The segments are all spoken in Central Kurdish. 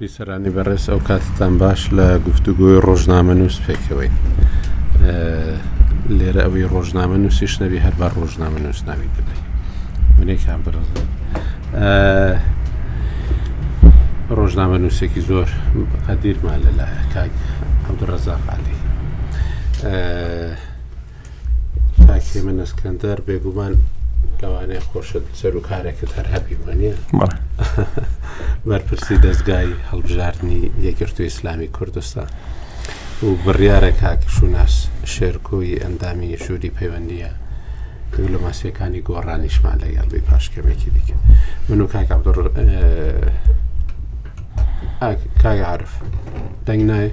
بیسەرانی بەڕێز ئەو کاتتان باش لە گفتوگۆی ڕۆژنامە نووس پێکەوەین لێرە ئەوەی ڕۆژنامە نووسیش نەبی هەر بە ڕۆژنامە نووس ناوی دەبێت منێک هاان بەڕزن ڕۆژنامە نووسێکی زۆر قەدیرمان لەلایە کاک عبدڕزا خالی تاکێ من ئەسکەندەر بێگومان لەوانەیە خۆشە سەر و کارێکت هەر هەبی وانە بەرپرسی دەستگای هەڵبژاردننی یەکگرتو ئیسلامی کوردستان. و بڕیارە کاک شوناس شێرکۆی ئەندامی ژووری پەیوەندیە دیبلۆماسیەکانی گۆڕانیشمان لەگەڵبی پاش کەمێکی دیکە من و کاک عبدڕ کاک عرف دەنگ نایە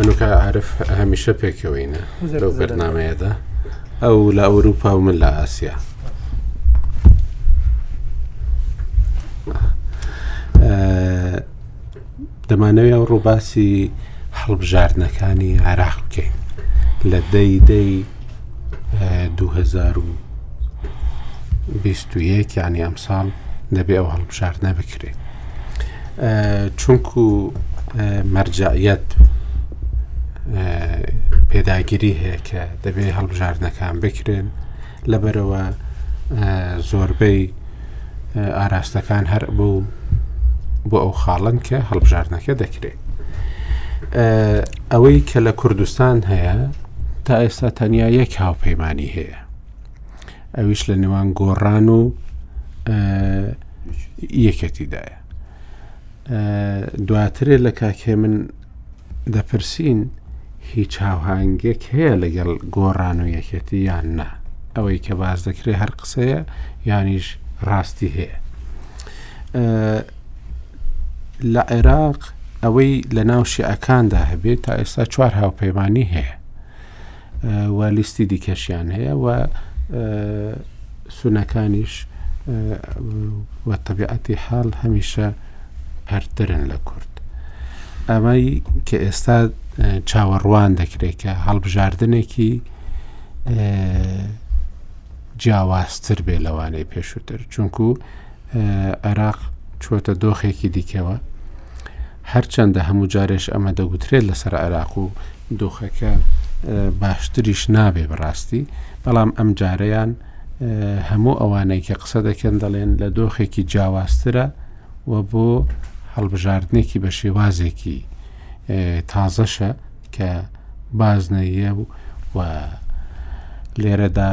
منوکە عرف هەمیشە پێکەوەینە لەو بەرنمەیەدا ئەو لە ئەوروپا و من لە ئاسیا دەمانەوێ ئەوڕۆ باسی هەڵبژاردنەکانی عێراق بکەین لە دەی دەی 2021 یانی ئەمساڵ دەبێ ئەو هەڵبژاردنە بکرێت چونکو مەرجعەت پێداگیری هەیە کە دەبێ هەڵبژاردنەکان بکرێن لەبەرئەوە زۆربەی ئاراستەکان هەر بۆ بۆ ئەو خاڵن کە هەڵبژاردنەکە دەکرێت ئەوەی کە لە کوردستان هەیە تا ئێستا تەنیا یەک هاوپەیمانانی هەیە ئەویش لە نێوان گۆڕان و یەکێتیدایە دواترێ لە کاکێ من دەپرسین هیچ هاوهانگێک هەیە لەگەڵ گۆڕان و یەکێتی یان نا ئەوەی کە باز دەکرێت هەر قسەیە یانیش ڕاستی هەیە لە عێراق ئەوەی لە ناو شیعەکاندا هەبێت تا ئێستا چوار هاوپەیمانانی هەیە و لیستی دیکەشیان هەیە و سونەکانیش و تەبیعەتی حاڵ هەمیشە پەرترن لە کورد ئەمەی کە ئێستا چاوەڕوان دەکرێت کە هەڵبژاردنێکی جیاوازتر بێ لەوانەی پێشووتر چونکو عێراق چوەتە دۆخێکی دیکەوە هەرچەندە هەموو جارێش ئەمە دەگوترێت لەسەر عێراق و دۆخەکە باشتریش نابێ بەڕاستی، بەڵام ئەم جارەیان هەموو ئەوانەی کە قسە دەکەن دەڵێن لە دۆخێکی جیاوازترە و بۆ هەڵبژاردنێکی بە شێوازێکی تازەشە، کە بازنەیە و و لێرەدا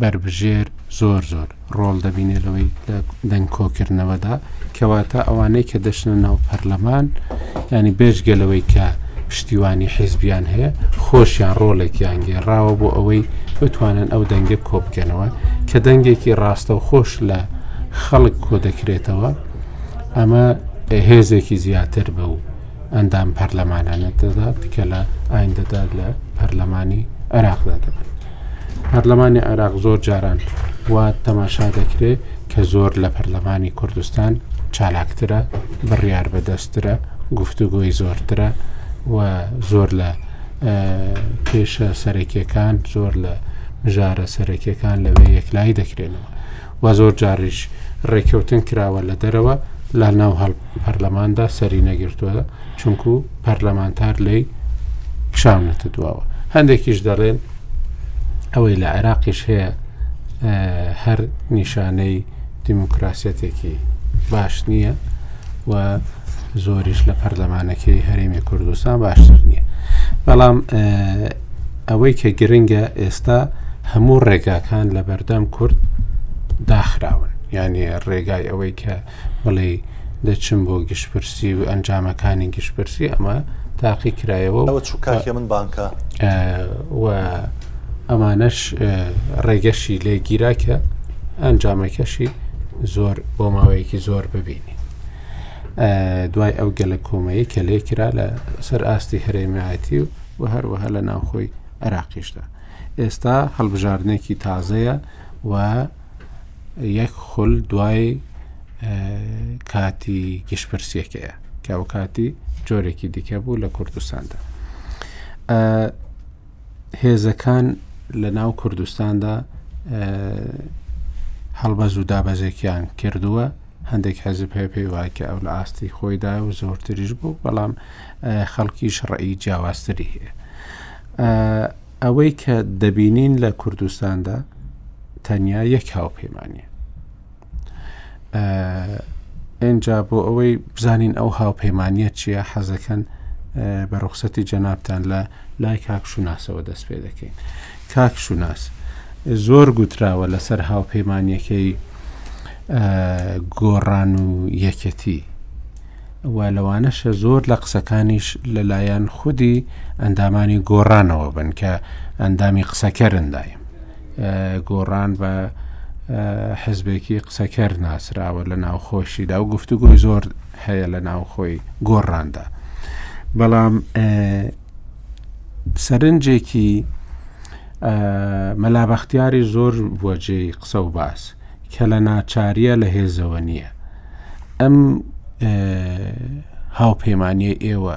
بربژێر زۆر زۆر ڕۆڵ دەبینێ لەوەی لە دەنگ کۆکردنەوەدا کەواتە ئەوانەی کە دەشنە ناو پەرلەمان ینی بێژگە لەوەی کە پشتیوانی حیزبیان هەیە خۆشیان ڕۆڵێکیان گێڕاوە بۆ ئەوەی بتوانن ئەو دەنگە کۆبکەنەوە کە دەنگێکی ڕاستە و خۆش لە خەڵک کۆ دەکرێتەوە ئەمە هێزێکی زیاتر بە و ئەندام پەرلەمانانە دەدات کە لە ئایندەدا لە پەرلەمانی عێراقدا دەبن پەرلەمانی عێراق زۆر جاران وا تەماشا دەکرێت کە زۆر لە پەرلەمانی کوردستان چالاکترە بڕیار بەدەسترە گفتوگۆی زۆرترە و زۆر لە کێشە سەرەکیەکان زۆر لە مژارە سەرەکیەکان لەوێ یەکلایی دەکرێنەوە و زۆر جاریش ڕێککەوتن کراوە لە دەرەوە لە ناو هەڵ پەرلەماندا سەری نەگرتووە چونکو پەرلەمانتار لی کشاونەتە دواوە هەندێکیش دەڵێن ئەوەی لە عێراقیش هەیە هەر نیشانەی دیموکراسەتێکی باش نییە و زۆریش لە پەرلەمانەکەی هەرێمی کوردستان باشتر نییە بەڵام ئەوەی کە گرنگە ئێستا هەموو ڕێگاکان لە بەردەم کورد داخراون یانێ ڕێگای ئەوەی کە بڵێ دەچم بۆ گشتپرسی و ئەنجامەکانی گشتپرسی ئەمە تاقی کرایەوە ئەوە چووکاکە من بانکە و ئەمانەش ڕێگەشی لێ گیرا کە ئەنجامەکەشی زۆر بۆ ماوەیەکی زۆر ببینی دوای ئەو گەلە کۆمەیە کە لێکرا لە سەر ئاستی هەرێمایەتی و و هەروەها لە ناوخۆی عێراقیشدا ئێستا هەڵبژاردنێکی تازەیە و یەک خول دوای کاتی گشتپرسیەکەیە کە ئەو کاتی جۆرێکی دیکە بوو لە کوردستاندا هێزەکان لە ناو کوردستاندا هەڵبەز و دابەزێکیان کردووە هەندێک حزب هەیە پێی وایە کە ئەو لە ئاستی خۆیدایە و زۆرتریش بوو بەڵام خەڵکیش ڕێی جیاوازتری هەیە ئەوەی کە دەبینین لە کوردستاندا تەنیا یەک هاوپەیمانە ئەجا بۆ ئەوەی بزانین ئەو هاوپەیمانە چییە حەزەکەن بە ڕوخسەتی جەنابان لە لای کاک شوناسەوە دەست پێ دەکەین. کاک شوناس، زۆر گوتراوە لەسەر هاوپەیمانییەکەی گۆڕان و یەکێتی و لەوانەشە زۆر لە قسەکانیش لەلایەن خودی ئەندامانی گۆڕانەوە بن کە ئەندامی قسەکەرن دایم گۆڕان بە حزبێکی قسەکەر ناسراوە لە ناوخۆشیدا و گفتوگۆی زۆر هەیە لە ناوخۆی گۆڕاندا بەڵام سەرنجێکی مەلابەختیاری زۆر بووە جێی قسە و باس کە لە ناچاریە لە هێزەوە نییە ئەم هاوپەیمانانی ئێوە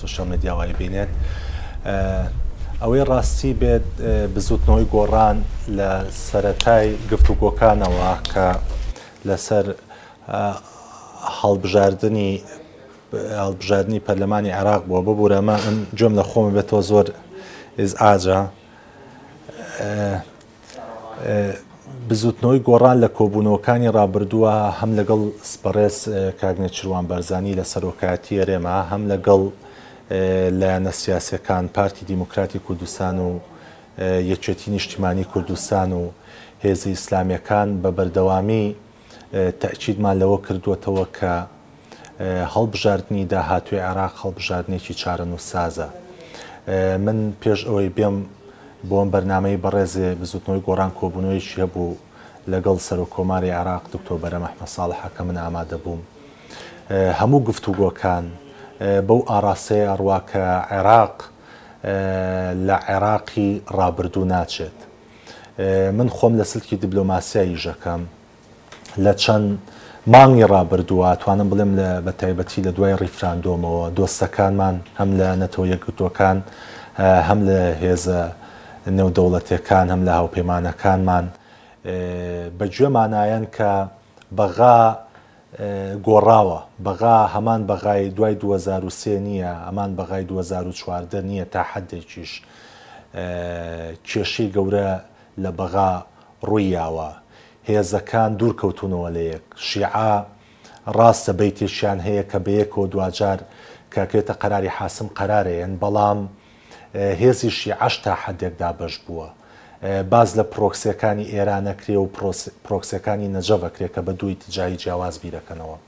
سۆشیال مێدیا وای بینێت ئەوەی ڕاستی بێت بزوتنەوەی گۆڕان لە سەتای گفتوگۆکانەوە کە لەسەر هەڵبژاردننی هەڵبژاردننی پەرلەمانی عێراق بووە ببوورەمە ئەم جۆم لە خۆمە بێتەوە زۆر ئێز ئاجا بزوتنەوەی گۆڕان لە کۆبونەوەکانی ڕابردووە هەم لەگەڵ بەڕێز کاک نێچیروان بەرزانی لە سەرۆکایەتی هەرێما هەم لەگەڵ لایەنە سیاسیەکان پارتی دیموکراتی کوردستان و یەکێتی نیشتیمانی کوردستان و هێزە ئیسلامیەکان بە بەردەوامی تەئکیدمان لەوە کردووەتەوە کە هەڵبژاردنی داهاتووی عێراق هەڵبژاردنێکی چارەنووسسازە. من پێش ئەوەی بێم بۆ ئەم بەرنمەی بەڕێزێ بزوتنەوەی گۆڕان کۆبوونەوەیەکی هەبوو لەگەڵ سەرۆک کۆماری عێراق دکتۆر بەرەم ئەحمەد ساڵحە کە من ئامادە بووم. هەموو گفتوگۆکان بەو ئاڕاستەیە ئەڕوا کە عێراق لە عێراقی ڕابردوو ناچێت. من خۆم لە سلکی دبلۆماسیای یژەکەم لە چەند مانگی ڕابردووە توانم بڵێم لە بەتایبەتی لە دوای ڕیفراندۆمەوە دۆستەکانمان هەم لە نەتەوە یەکگرتووەکان هەم لە هێزە نێودەوڵەتەکان هەم لە هاوپەیمانەکانمان بەگوێمانایەن کە بەغا گۆڕاوە، بەغا هەمان بەغای دوای دوو هەزار و سێ نییە، هەمان بەغای دوو هەزار و چواردە نییە، تا حەدێکیش کێشەی گەورە لە بەغا ڕووی یاوە، هێزەکان دوور کەوتوونەوە لە یەک، شیعە ڕاستە بەیتێکیان هەیە کە بەیەکەوە دواجار کە کەێتە قەراری حاسم قەرارەێن، بەڵام. هێزی شیعەش تا حەدێک دابەش بووە. باس لە پرۆکسێکانی ئێران ئەکرێ و پرۆکسێکانی نەجەف ئەکرێ کە بە دوو ئیتجاهی جیاواز بیر ئەکەنەوە.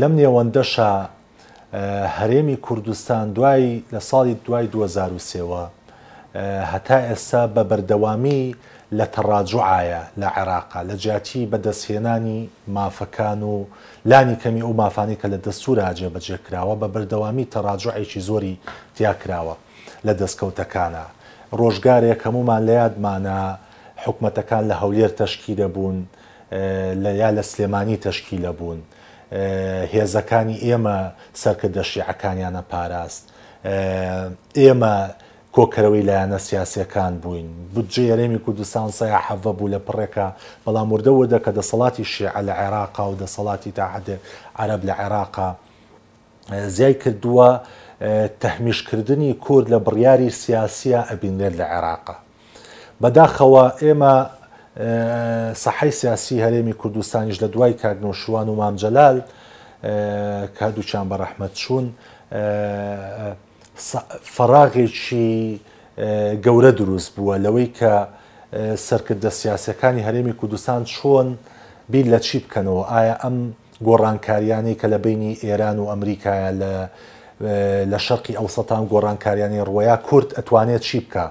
لەم نێوەندەشا هەرێمی کوردستان دوای لە ساڵی دوای دوو هەزار و سێ وە هەتا ئێستا بە بەردەوامی لە تەڕاجوعایە لە عێراقا لە جیاتی بە دەست هێنانی مافەکان و لانی کەمی ئەو مافانەی کە لە دەستورا جێ بەجێ کراوە بە بەردەوامی تەڕاجوعێکی زۆری تیا کراوە لە دەستکەوتەکانا ڕۆژگارێک هەموومان لە یادمانە حکومەتەکان لە هەولێر تەشکیلە بوون لە یا لە سلێمانی تەشکیلە بوون هێزەکانی ئێمە سەرکردە شیعەکانیانە پاراست ئێمە کۆکەرەوەی لایەنە سیاسیەکان بووین، بودجەی هەرێمی کوردستان سەیا حەڤە بوو لە پڕێکا، بەڵام وردە وردە کە دەسەڵاتی شیعە لە عێراقا و دەسەڵاتی تا حەدێک عەرەب لە عێراقا زیای کردووە، تەهمیش کردنی کورد لە بڕیاری سیاسیا ئەبینرێت لە عێراقا. بەداخەوە ئێمە ساحەی سیاسی هەرێمی کوردستانیش لە دوای کاک نەوشیروان و مام جەلال کە هەردووکیان بە ڕەحمەت چوون، فەراغێکی گەورە دروست بووە لەوەی کە سەرکردە سیاسەکانی هەرێمی کوردستان چۆن بیر لە چی بکەنەوە ئایا ئەم گۆڕانکاریانەی کە لە بینی ئێران و ئەمریکایە لە لە شەرقی ئەوسەتان گۆڕانکاریانی ڕوەیا کورد ئەتوانێت چی بکە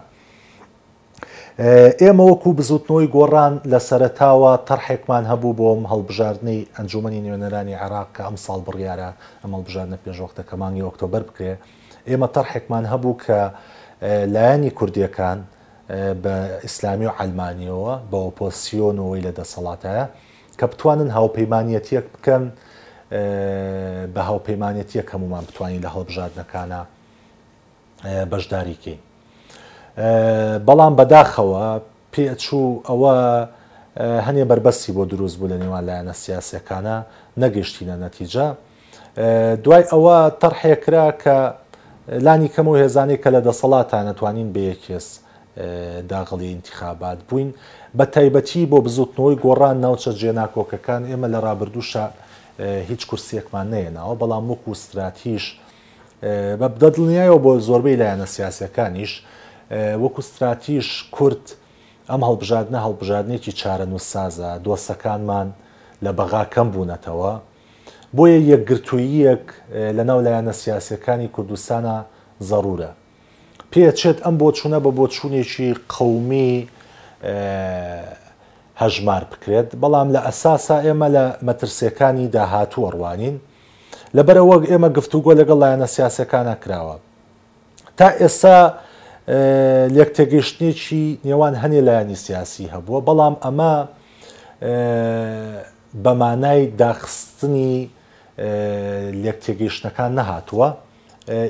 ئێمە وەکو بزوتنەوەی گۆڕان لە سەرەتاوە تەڕحێکمان هەبوو بۆ ئەم هەڵبژاردنەی ئەنجومەنی نوێنەرانی عێراق کە ئەمساڵ بڕیارە ئەم هەڵبژاردنە پێشوەختەکە مانگی ئۆکتۆبەر بکرێ ئێمە تەڕحێکمان هەبوو کە لایەنی کوردیەکان بە ئیسلامی و عەلمانیەوە بە ئۆپۆسیۆن وەی لە دەسەڵاتایە کە بتوانن هاوپەیمانەتیەک بکەن بە هاوپەیمانەتیەک هەمومان بتوانین لە هەڵبژاردنەکانە بەشداری کەین بەڵام بەداخەوە پێچوو ئەوە هەنێ بەربەستی بۆ دروست بوو لە نێوان لایەنە سیاسەکانە نەگەشتینە نەتیجە دوای ئەوە تەرحێکرا کە لانی کەم و هێزانەی کە لە دەسەڵاتانە توانین بەیەکێز داغڵی انتخابات بووین بە تایبەتی بۆ بزوتنەوەی گۆڕان ناوچە جێناکۆکەکان ئێمە لە ڕابردووشە هیچ کورسیەکمان نەیەناوە بەڵام وەکو استراتیش بەدڵنیایەوە بۆ زۆربەی لایەنە سیاسییەکانیش وەکو ستراتیژ کورد ئەم هەڵبژاردنە هەڵبژاردنێکی چارەنووسسازە، دۆسەکانمان لە بەغا کەم بوونەتەوە، بۆیە یەکگرتووییەک لەناو لایەنە سیاسییەکانی کوردستانا زەروورە. پێچێت ئەم بۆچوونە بە بۆچوونێکی قەومی هەژمار بکرێت، بەڵام لە ئەساسا ئێمە لە مەترسێکانی داهاتوو ئەڕوانین، لەبەرئەوە ئێمە گفتوگۆ لەگەڵ لایەنە سیاسیەکانا کراوە. تا ئێستا لێکتێگەیشتنێکی نێوان هەنێ لایەنی سیاسی هەبووە، بەڵام ئەمە بەمانای داخستنی لێکتێگەیشتنەکان نەهاتووە.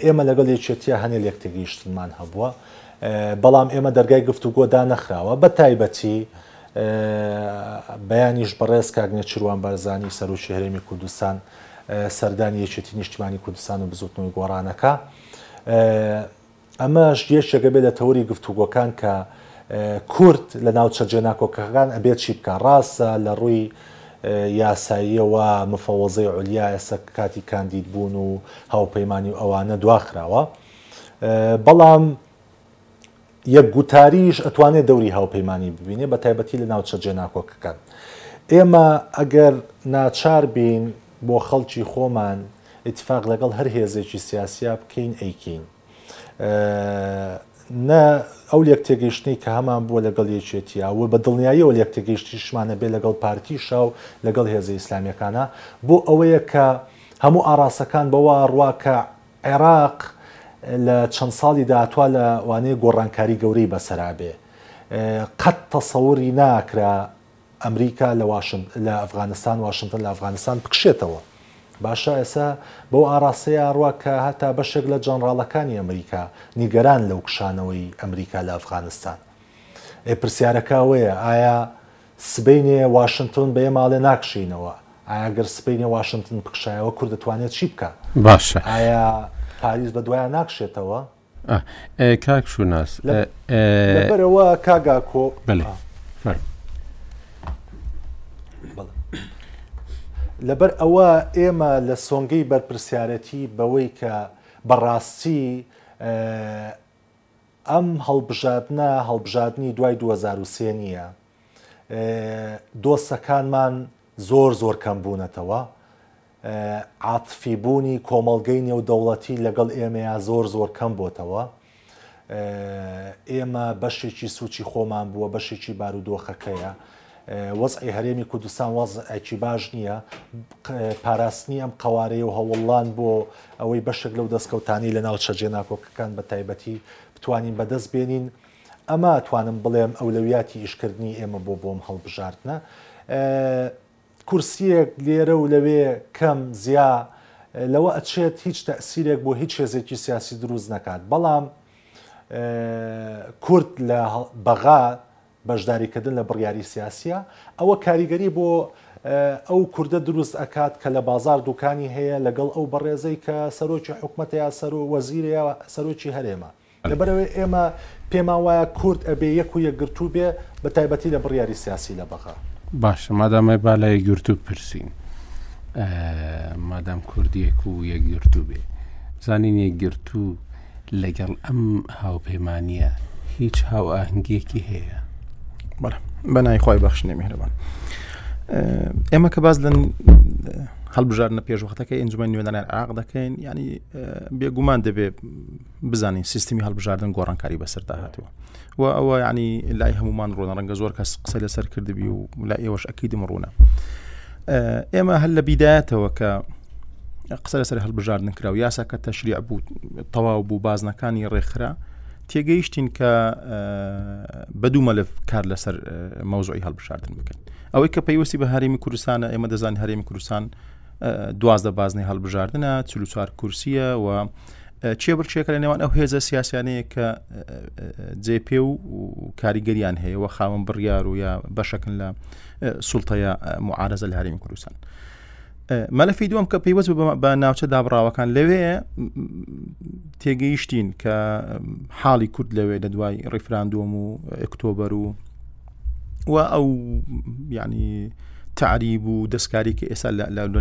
ئێمە لەگەڵ یەکێتییە هەنێلیک تێگەیشتنمان هەبووە، بەڵام ئێمە دەرگای گفتوگۆ دانەخراوە، بەتایبەتی بەیانیش بەڕێز کاک نێچیروان بارزانی سەرۆکی هەرێمی کوردستان سەردانی یەکێتی نیشتیمانی کوردستان و بزوتنەوەی گۆڕانەکە ئەمەش یەکێکە بێت لە تەوەری گفتوگۆکان کە کورد لە ناوچە جێناکۆکەکان ئەبێت چی بکە ڕاستە لە ڕووی یاساییەوە مفەوەزەی ئۆلیا ئێستا کاتی کاندید بوون و هاوپەیمانانی و ئەوانە دواخراوە بەڵام یەک گوتاریش ئەتوانێت دەوری هاوپەیمانانی ببینێ بە تایبەتی لە ناوچە جێناکۆکەکان ئێمە ئەگەر ناچار بین بۆ خەڵکی خۆمان ئیتفاق لەگەڵ هەر هێزێکی سیاسیا بکەین ئەیکەین نە ئەو لێک تێگەیشتنی کە هەمان بووە لەگەڵ یەکێتیە و بە دڵنیاییەوە لێک تێگەیشتیشمانە بێ لەگەڵ پارتی شاو لەگەڵ هێزە ئیسلامیەکانە بۆ ئەوەیە کە هەموو ئاراستەکان بەوە ڕوا کە عێراق لە چەند ساڵی داهاتوا لە وانەیە گۆڕانکاری گەورەی بەسەرابێ قەت تەسەوری ناکرا ئەمریکا لە واشن لە ئەفغانستان واشنتن لە ئەفغانستان بکشێتەوە باشە ئێسا بەو ئاڕاستەیە ئەڕوا کە هەتا بەشێک لە جەنڕاڵەکانی ئەمریکا نیگەران لەو کشانەوەی ئەمریکا لە ئەفغانستان ئێ پرسیارەکە ئەوەیە ئایا سبەینێ واشنتۆن بە ئێماڵێ ناکشینەوە ئایا گەر سبەینێ واشنتن بکشایەوە کورد دەتوانێت چی بکە باشە ئایا پاریس بە دوایان ناکشێتەوە کاک شوناس لەبەرەوە کاگاکۆ لەبەر ئەوە ئێمە لە سۆنگەی بەرپرسیارەتی بەوەی کە بەڕاستی ئەم هەڵبژادنە هەڵبژادنی دوای 2023 نییە دۆستەکانمان زۆر زۆر کەم بوونەتەوە عاتفی بوونی کۆمەڵگەی نێودەوڵەتی لەگەڵ ئێمەیە زۆر زۆر کەم بۆتەوە ئێمە بەشێکی سوچی خۆمان بووە بەشێکی بارودۆخەکەیە وەزعی هەرێمی کوردستان وەزعێکی باش نییە پاراستنی ئەم قوارەیە و هەوڵان بۆ ئەوەی بەشێک لەو دەستکەوتانی لە ناو چەجێ ناکۆکەکان بە تایبەتی بتوانین بەدەست بێنین ئەمە توانم بڵێم ئەولەویاتی ئیشکردنی ئێمە بۆ بۆم هەڵبژاردنە کورسییەک لێرە و لەوێ کەم زیا لەوە ئەچێت هیچ تەئسیرێک بۆ هیچ هێزێکی سیاسی دروست نەکات بەڵام کورد لە بەغا بەشداریکردن لە بڕیاری سیاسیە ئەوە کاریگەری بۆ ئەو کوردە دروست ئەکات کە لە بازار دوکانی هەیە لەگەڵ ئەو بەڕێزەی کە سەرۆکی حکوومەتەیە سەر و وەزیرەیە سەرۆکی هەرێمە لەبەرئەوەی ئێمە پێمان وایە کورد ئەبێ یەک و یەکگرتوو بێ بە تایبەتی لە بڕیاری سیاسی لە بەغا. باشە مادام ئەی با لە یەکگرتوو بپرسین مادام کورد یەک و یەکگرتوو بێ زانین یەکگرتوو لەگەڵ ئەم هاوپەیمانە هیچ هاوئاهنگیەکی هەیە بەنای خۆی بەخشنی میهرەبان ئێمە کە باز لە هەڵبژاردنە پێشوەختەکە ئەنجومەی نوێنەران عراق دەکەین ینی بێگومان دەبێ بزانین سیستمی هەڵبژاردن گۆڕانکاری بەسەردا هاتووە و ئەوە ینی لای هەمومان ڕۆنە ڕەنگە زۆر کەس قسە لەسەر کردبی و لە ئێوەش ئەکیدم ڕوونە ئێمە هەل لە بیدایەتەوە کە قسە لەسەر هەڵبژاردن کرا و یاسا کە تەشریع بوو تەواو بوو بازنەکانی ڕێکخرا تێگەیشتین کە بەدوو مەلف کار لەسەر مەوزعی هەڵبژاردن بکەن ئەوەی کە پەیوەستی بە هەرمی کوردستانە ئێمە دەزان هەرمی کوردستان دوازدە بازنەی هەڵبژاردنە چلوچار کورسیە و چێبرچێکە لە نێوان ئەو هێزە سیاسیانەیە کە جێ پێ و کاریگەریان هەیە و خاوەن بڕیار و یا بەشەکن لە سوڵتەیە معارەزە لە هەرمی کوردستان. مەلەفی دوم کە پێیوەست بە ناوچە دابڕاوەکان لەوێ تێگەیشتین کە حاڵی کورد لەوێ لە دوای ڕیفراندۆم و ئەکتۆبەر و و ئەو یعنی تعریب و دەستکاری کە ئێستا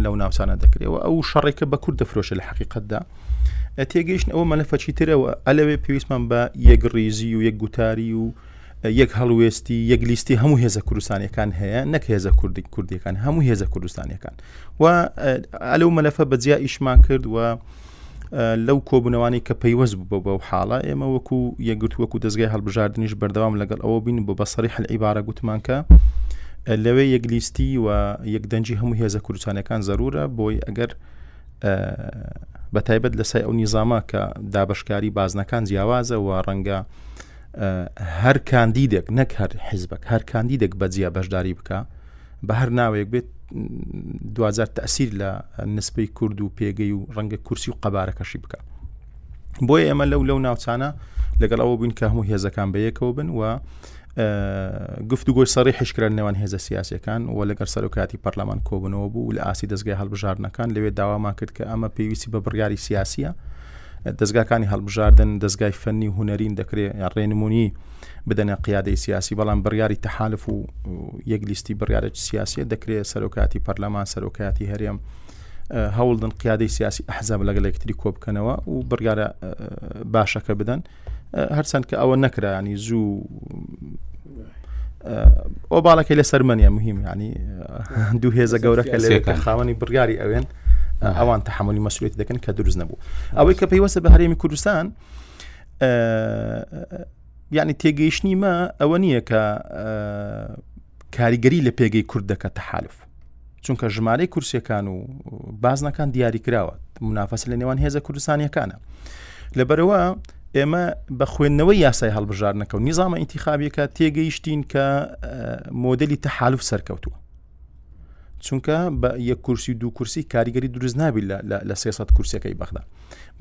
لەو ناوچانە دەکرێەوە ئەو شەڕێکە بە کورد دەفرۆشە لە حقیقتدا تێگەیشتن ئەوە مەلەفەچی ترەوە ئەلەوێ پێویستمان بە یەک ڕیزی و یەک گوتاری و یەک هەڵوێستی یەک لیستی هەموو هێزە کوردستانەکان هەیە نەک هێزە کوردی کوردیەکان هەموو هێزە کوردستانەکان و ئەلو مەلەفە بەجیا ئیشمان کرد و لەو کۆبوونەوانی کە پەیوەست بوو بە بەو حاڵە ئێمە وەکو یەگرت وەکو دەستگای هەڵبژاردنیش بەردەوام لەگەڵ ئەوە بین بۆ بەسەری حل عیبارە گوتمانکە لەوێ یەکلیستی و یەکدەنجی هەموو هێزە کوردستانەکان زەرورە بۆی ئەگەر بە تایبەت لەسای ئەو نیزامە کە دابشکاری بازنەکان جیاوازە و ڕەنگە هەر کاندیدێک نەک هەر حیزبک هەر کاندیدێک بەجیا بەشداری بکە بە هەر ناوێک بێت دوجار تەسیر لە نسپەی کورد و پێگەی و ڕەنگە کورسی و قەبارەکەشی بکە بۆیە ئێمە لەو لەو ناوچانە لەگەڵ ئەوە بووین کە هەموو هێزەکان بە یەکەوە بن و گفتوگۆی سەری حشکرا نێوان هێزە سیاسەکان و لەگەر سەرۆکاتی پەرلەمان کۆبنەوە بوو لە ئاسی دەستگای هەڵبژاردنەکان لەوێ داوامان کرد کە ئەمە پێویستی بە بڕیاری سیاسیە دەستگاکانی هەڵبژاردن دەستگای فەنی و هوەرین دەکرێت ڕێنمونی بدەنە قیادەی سیاسی بەڵام بڕیاری تەحالف و یەک لیستی بڕیارە سیاسیە دەکرێت سەرۆکاتی پەرلەمان سەرۆکاتی هەرێم هەوڵدن قیادەی سیاسی ئەحزاب لەگەڵ یەکتری کۆ بکەنەوە و بڕیارە باشەکە بدەن هەرچەند کە ئەوە نەکرانی زوو ئەو باڵەکەی لە سەرمەنیە مهم ینی دوو هێزە گەورەکە لەکە خاوەنی بڕیاری ئەوێن ئەوان تحملی مەسوێت دەکەن کە دروست نەبوو ئەوەی کە پێیوەسە بە هەرێمی کوردستان یعنی تێگەیشتنی مە ئەوە نییە کە کاریگەری لە پێگەی کورد دەکە تەحالف چونکە ژمارەی کورسەکان و بازنەکان دیاری کراوە منافەس لە نێوان هێزە کوردستانیەکانە لەبەرەوە ئێمە بە خوێندنەوەی یاسای هەڵبژارنەکە و نیزانە ئینتیخابیەکە تێگەیشتین کە مۆدلی تەحالف سەرکەوتووە چونکە بە یەک کورسی و دوو کورسی کاریگەری دروست نابیت لە سێسە کورسەکەی بەغدا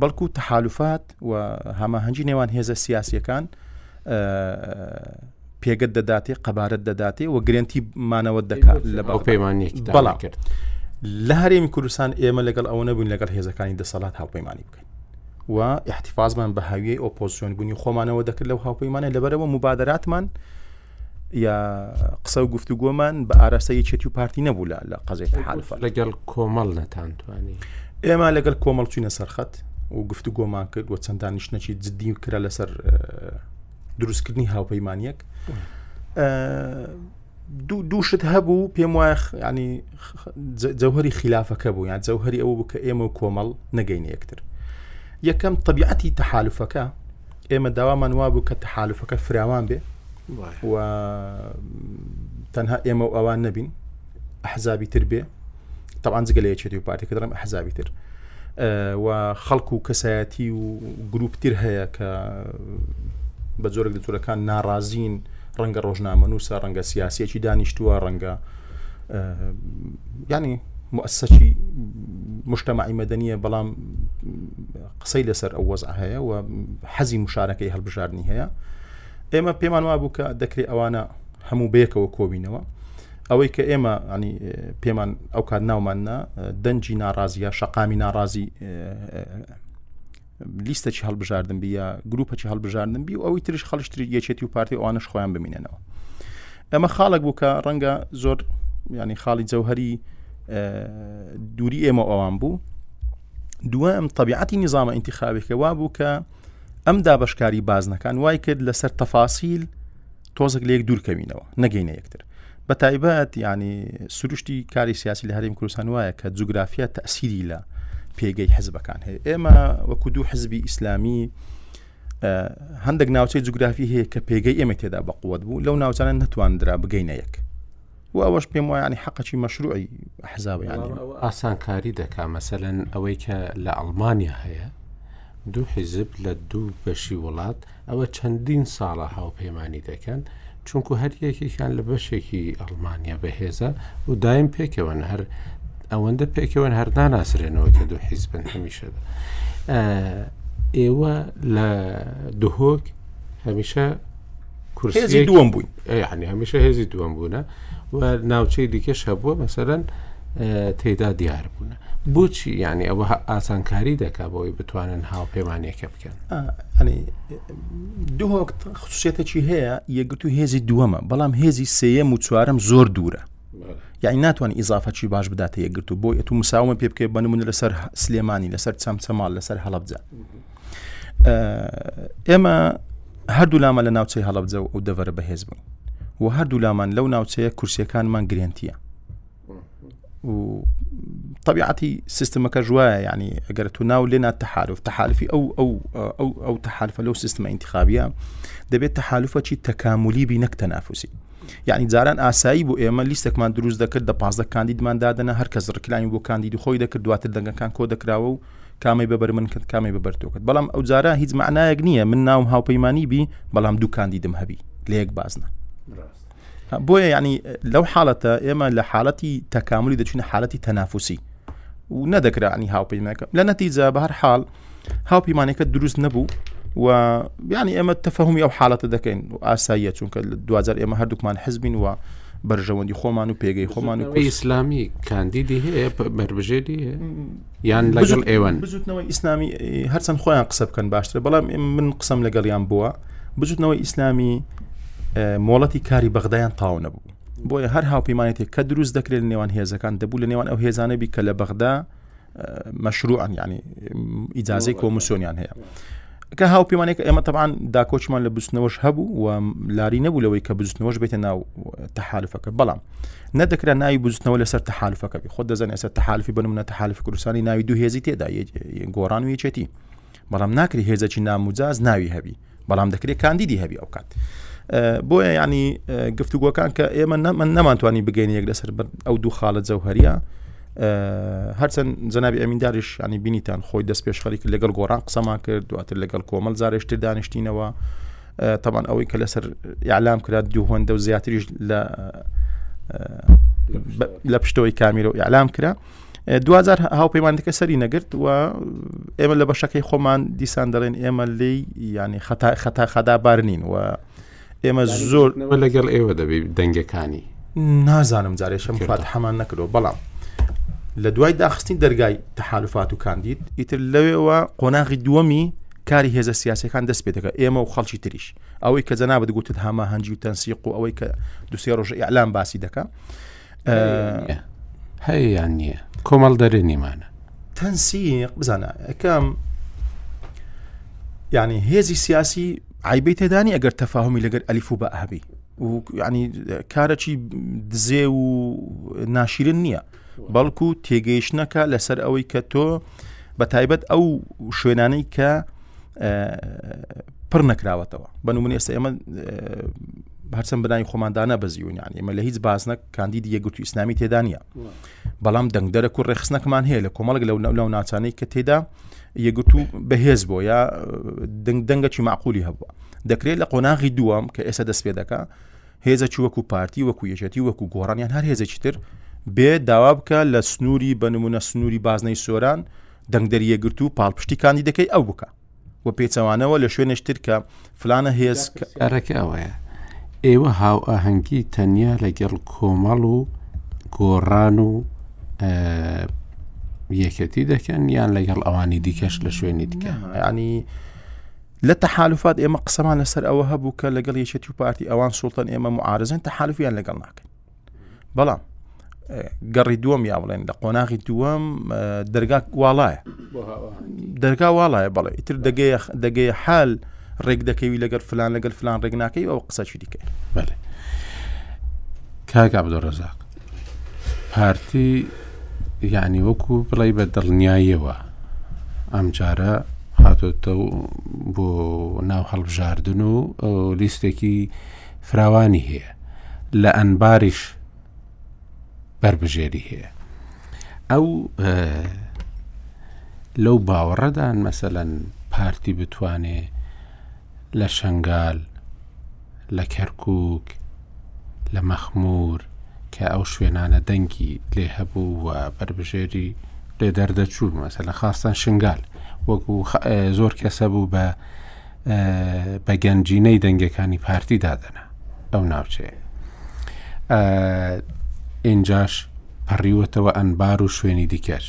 بەڵکو تەحالفات و هەماهەنگی نێوان هێزە سیاسیەکان پێگەت دەداتێ قەبارەت دەداتێ و گرنتی مانەوە دەکات لە باو پەیمانانی بەڵام کرد لە هەرێمی کوردستان ئێمە لەگەڵ ئەوە نەبوون لەگەڵ هێزەکانی دەسەڵات هاوپەیمانانی بکەین و احتیفازمان بە هاویەی ئۆپۆزیۆن بوونی خۆمانەوە دەکرد لەو هاوپەیمانە لەبەرەوە مبادراتمان یا قسە و گفتوگۆمان بە ئاراستە یەکێتی و پارتی نەبوو لە لە قەزێ حالف لەگەڵ کۆمەڵ نەتانتوانی ئێمە لەگەڵ کۆمەڵ چوینە سەرخەت و گفتوگۆمان کرد و چەند دانیشتنەکی جددی و کرا لەسەر دروستکردنی هاوپەیمانیەک دووشت هەبوو پێم وایە ینی جەوهری خلافەکە بوو یان جەوهری ئەو بکە ئێمە و کۆمەڵ نەگەین یەکتر یەکەم طبیعەتی تەحالفەکە ئێمە داوامان وابوو کە تەحالفەکە فراوان بێ و تەنها ئێمە و ئەوان نەبین حەزابی تر بێ تاوان جگە لە یەکێتی و پارتەکە دەڵم حەزابی تر و خەڵک و کەسایەتی و گروپتر هەیە کە بە جۆرەك دەتورەکان ناڕازین ڕەنگە ڕۆژنامە نووسە ڕەنگە سیاسەکی دانیشتووە ڕەنگە ینی مؤسسەی مشتمەعی مەدەنیە بەڵام قسەی لەسەر ئەو وەزع هەیە و حەزی مشارەکەی هەڵبژاردننی هەیە ئێمە پێمان وا بوو کە دەکرێت ئەوانە هەموو بەیەکەوە کۆبینەوە ئەوەی کە ئێمە ینی پێمان ئەو کات ناوماننا دەنجی ناڕازیە شەقامی ناڕازی لیستەی هەڵبژاردن بی یا گروپەی هەڵبژاردن بی و ئەوی ترش خەڵشتری یەکێتی و پارتی ئەوانش خۆیان بمینێنەوە ئەمە خاڵک بوو کە ڕەنگە زۆر ینی خاڵی جەوهری دووری ئێمە ئەوان بوو دوم طبیعەتی نیزامە ئینتخابێکە وا بوو کە ئەم دابشکاری بازنەکان وای کرد لەسەر تەفاسیل تۆزێک لێک دوورکەوینەوە نەگەینە یەکتر بە تایبەت ینی سروشتی کاری سیاسی لە هەریم کوردستان وایە کە جوگرافیا تەسیری لە پێگەی حزبەکان هەیە ئێمە وەکو دوو حزبی ئیسلامی هەندێک ناوچەی جوگرافی هەیە کە پێگەی ئێمە تێدا بەقوت بوو لەو ناوچانە نتواندرا بگەینە یەک و ئەوەش پێم وایە ینی حەقەکی مەشروعی ئەحزاب یان وەڵام ئەو ئاسانکاری دەکا مەسەلەن ئەوەی کە لە ئەڵمانیا هەیە دوو حیزب لە دوو بەشی وڵات ئەوە چەندین ساڵە هاوپەیمانی دەکەن چونکو هەر یەکێکیان لە بەشێکی ئەڵمانیا بەهێزە و دایم پێکەوەن هەر ئەوەندە پێکەوەن هەر ناناسرێنەوە کە دوو حیزبن هەمیشەدا ئێوە لە دهۆک هەمیشە کورسی دووەم بووین یعنی هەمیشە هێزی دووەم بوونە و ناوچەی دیکەش هەبووە مەسەرەن تێدا دیار بوونە بۆچی یعنی ئەوە ئاسانکاری دەکا بۆی بتوانن هاوپەیمانەکە بکەن دوهۆک خصوصێتێکی هەیە یەگرت و هێزی دووەمە بەڵام هێزی سێەم و چوارم زۆر دوورە یعنی ناتوان ئیزافەچی باش بداتە یەگرت و بۆی ئەتو مساومە پێ بکەێت بە نمونە لەسەر سلێمانی لەسەر چەمچەمال لەسەر هەڵبجە ئێمە هەردوو لامان لە ناوچەی هەڵبجە و ئەو دەڤەرە بەهێز بوون و هەردوو لامان لەو ناوچەیە کورسیەکانمان گرنتیە و طبیعەتی سیستمەکە ژوایە ینی ئەگەر تو ناو لێ ناتەحالف تەحالفی ئەو ئەو ئەو ئەو تەحالفە لەو سیستمە انتخابیە دەبێت تەحالفەچی تەکاملی بی نەک تەنافوسی یعنی جاران ئاسایی بۆ ئێمە لیستێکمان دروست دەکرد دە پازدە کاندیدمان دادەنا هەرکەس ڕکلامی بۆ کاندید خۆی دەکرد دواتر دەنگەکان کۆ دەکراوە و کامی بەبەر من کرد کامی بەبەر تۆ کرد بەڵام ئەو جارە هیچ معنایەک نییە من ناوم هاوپەیمانانی بی بەڵام دوو کاندیدم هەبی لە یەک بازنە بۆیە ینی لەو حاڵەتە ئێمە لە حالەتی تەکاملی دەچینە حالەتی تەنافوسی و نەدەکرانی هاوپەیمانەکە لە نەتیجا بە هەر حاڵ هاوپەیمانەکە دروست نەبوو و ینی ئێمە تەفەهمی ئەو حالەتە دەکەین و ئاساییە چونکە دوجار ئێمە هەردووکمان حزبین وە بەرژەوەندی خۆمان و پێگەی خۆمان و ئیسلامی کاندیدی هەیە بەربژێری یان لەگەڵ ئێوەن بزوتنەوەی ئیسلامی هەرچەند خۆیان قسە بکەن باشترە بەڵام من قسەم لەگەڵیان بووە بزوتنەوەی ئیسلامی مۆڵەتی کاری بەغدایان تاو نەبوو بۆیە هەر هاوپیمانێتی کە دروست دەکرێت نێوان هێزەکان دەبوو لە نێوان ئەو هێزانەبی کە لە بەغدا مەشروعان ینی ئیجاازەی کۆمسۆنیان هەیە کە هاوپەیمانێک ئێمە تەبان داکۆچمان لە بستنەوەش هەبوو و لاری نەبوو لەوەی کە بزنەوەش بێتە ناو تەحالفەکە بەڵام نەدەکرا ناوی بزنەوە لەسەر تەحالفەکە بی خۆ دەزان ئێستا تەحالفی بنمە تەحالف کوردستانی ناوی دوو هێزی تێدا گۆڕان و یەچێتی بەڵام ناکری هێزەکی ناموجاز ناوی هەبی بەڵام دەکرێت کاندیدی هەبی ئەو کات. بۆیە ینی گفتوگۆکان کە ئێمە نەمە نەمانتوانی بگەین یەک لەسەر ئەو دوو خاڵە جەوهریە هەرچەند جەنابی ئەمینداریش ینی بینیتان خۆی دەست پێشخەری کرد لەگەڵ گۆڕان قسەمان کرد دواتر لەگەڵ کۆمەل زارێشتر دانیشتینەوە تەمان ئەوەی کە لەسەر یالام کرات دوو هۆندە و زیاتریش لە لە پشتەوەی کامیرە و ئیعلام کرا دوجار هاوپەیمانەکە سەری نەگرت و ئێمە لە بەشەکەی خۆمان دیسان دەڵێن ئێمە لی ینی خەتا خەتا خەدا بارنین و ئێمە زۆر لەگەڵ ئێوە دەبی دەنگەکانی نازانم جارێ شەم فاتحەمان نەکردەوە بەڵام لە دوای داخستنی دەرگای تەحالفات و کاندید ئیتر لەوێەوە قۆناغی دووەمی کاری هێزە سیاسەکان دەست پێ دەکە ئێمە و خەڵکی تریش ئەوەی کە جەنابەت گوتت هەما هەنجی و تەنسیق و ئەوەی کە دوسێ ڕۆژ ئەلام باسی دەکە هەیەیان نییە کۆمەڵ دەرێ نیمانە تەنسیق بزانە ئەەکەم ینی هێزی سیاسی عیبەی تێدانی ئەگەر تەفاهمی لەگەر ئەلیف و بە هەبی و ینی کارەی دزێ و ناشیرن نییە بەڵکو تێگەیشتنەکە لەسەر ئەوەی کە تۆ بە تایبەت ئەو شوێنانەی کە پڕ نەکراوەتەوە بەن من ئێستا ئێمە هەرچەند بنای خۆماندانە بەزیونیان ئمە لە هیچ باسنە کاندیدی یەکگرتو ئیسلامی تێدانە بەڵام دەنگدەرەک و ڕێخستنەکەمان هەیە لە کۆمەڵک لەو لەو ناچانەی کە تێدا یەگوت و بەهێز بۆ یا دەنگ دەنگەکی معقولی هەبووە دەکرێت لە قۆناغی دووەم کە ئێستا دەست پێ دەکە هێزەکی وەکو پارتی وەکو یەکێتی وەکو گۆڕانیان هەر هێزێکی تر بێ داوا بکە لە سنووری بەنمونە سنووری بازنەی سۆران دەنگدەریە گرتو و پاڵپشتی کاندیدەکەی ئەو بکە و پێچەوانەوە لە شوێنێش تر کە فلانە هێز ئەرەکە ئەوەیە ئێوە هاو ئاهەنگی تەنیا لەگەڵ کۆمەڵ و گۆڕان و یەکەتی دەکەن یان لەگەڵ ئەوانی دیکەش لە شوێنی دیکە ینی لە تەحالفات ئێمە قسەمان لەسەر ئەوە هەبوو کە لەگەڵ یەکێتی و پارتی ئەوان سوڵتەن ئێمە معارزن تەحالفیان لەگەڵ ناکەن بەڵام گەڕی دووەم یا بڵێن لە قۆناغی دووەم دەرگا واڵایە دەرگا واڵایە بەڵێ ئیتر دەگەی دەگەی حال ڕێک دەکەوی لەگەر فلان لەگەر فلان ڕێک ناکەی ئەو قسەشی دیکە بەێ کاگا بدە ڕزاق پارتی یعنی وەکو بڵی بە دڵنیاییەوە ئەم جارە هاتۆتە بۆ ناو هەڵبژاردن و لیستێکی فراوانی هەیە لە ئەنباریش بەربژێری هەیە ئەو لەو باوەڕەدان مەسەەن پارتی بتوانێ لە شنگال لە کەرکک لە مەخمور کە ئەو شوێنانە دەنگی لێ هەبوو و بەربژێری لێ دەردەچوو مەسە لە خاستان شنگال وەکو زۆر کەسە بوو بە بە گەنجینەی دەنگەکانی پارتی دادەنا ئەو ناوچەیە ئینجاش پەڕیوەتەوە ئەنبار و شوێنی دیکەش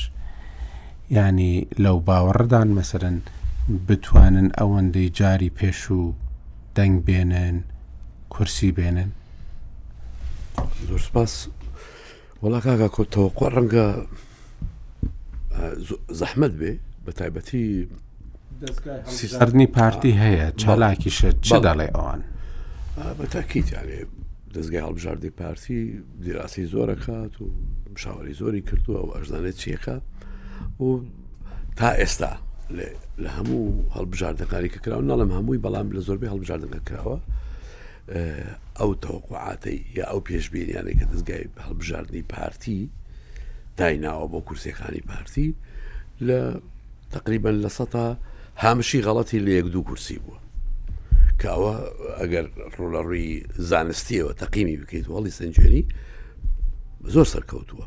ینی لەو باوەڕدان مەسەرەن بتوانن ئەوەندەی جاری پێشوو دەنگ بێنن کورسی بێنن زۆر سپاس وەڵا کاک ئاکۆ تەوەقوع ڕەنگە زەحمەت بێ بە تایبەتی سیستەرنی پارتی هەیە چالاکیشە چ دەڵێ ئەوان بە تاکیت یاێ دەستگای هەڵبژاردی پارتی دیراسی زۆرەکات و مشاوری زۆری کردووە و ئەشدانێت چیەکە و تا ئێستا لە هەموو هەڵبژاردەکاری کە کراوە ناڵم هەمووی بەڵام لە زۆربەی هەڵبژاردەکە کراوە ئەو تەوەقوعاتەی یا ئەو پێشبینیانەی کە دەستگای هەڵبژاردنی پارتی دایناوە بۆ کورسەکانی پارتی لە تقریبا لە سەتا هامشی غەڵەتی لە یەک دوو کورسی بووە کەوە ئەگەر ڕۆلە ڕووی زانستیەوە تەقیمی بکەیت وڵی سنجێنی زۆر سەرکەوتووە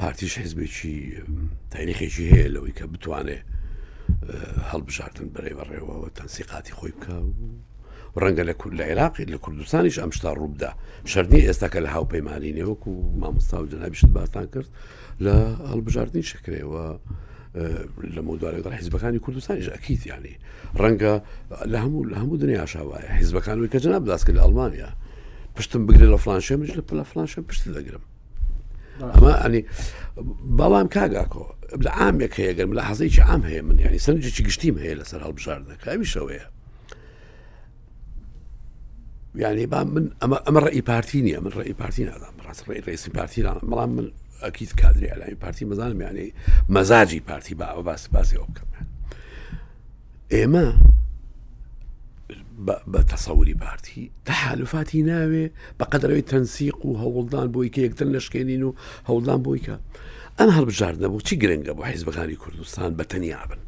پارتیش حزبێکی تاریخێکی هەیە لەوەی کە بتوانێ هەڵبژاردن بەرەی بەڕێوەوە تەنسیقاتی خۆی بکە و ڕەنگە لە کورد لە عێراقی لە کوردستانیش ئەم شتا ڕووبدا شەرنی ئێستاکە لە هاوپەیمانانی نێوەک و مامۆستا و جنابیشت باسان کرد لە هەڵبژاردننی شکرەوە لە مودارێک حیزبەکانی کوردستانیش ئەکییتیانی ڕەنگە لە هەموو لە هەموو دنیا شاوایە حیزبەکانەوەی کە جناب داسکە لە ئەڵمانیا پشتم بگرێت لە فلانشێمش لە پلە فلانشە پشت دەگرم ئەمانی بەڵام کاگاکۆ لە ئامێک هەیەگەرم لە حەزێکی ئام هەیە من ینی سنجێکی گشتیم هەیە لەسەر هەڵبژاردنەکە ئەویشەوەیە یعنی با من ئەمە ئەمە ڕێی پارتی نیە من ڕێی پارتی نادام ڕاست ڕێی ڕێسی پارتی نادام بەڵام من ئەکییت کادری ئەلاین پارتی مەزانم یانەی مەزاجی پارتی باوە باس باسی ئەو بکەم ئێمە بە تەسەوری پارتی تەحالفاتی ناوێ بە قەدرەوەی تەنسیق و هەوڵدان بۆ یکە یەکتر نشکێنین و هەوڵدان بۆیکە ئەم هەڵبژاردنە بۆ چی گرنگە بۆ حیزبەکانی کوردستان بە تەنیا بن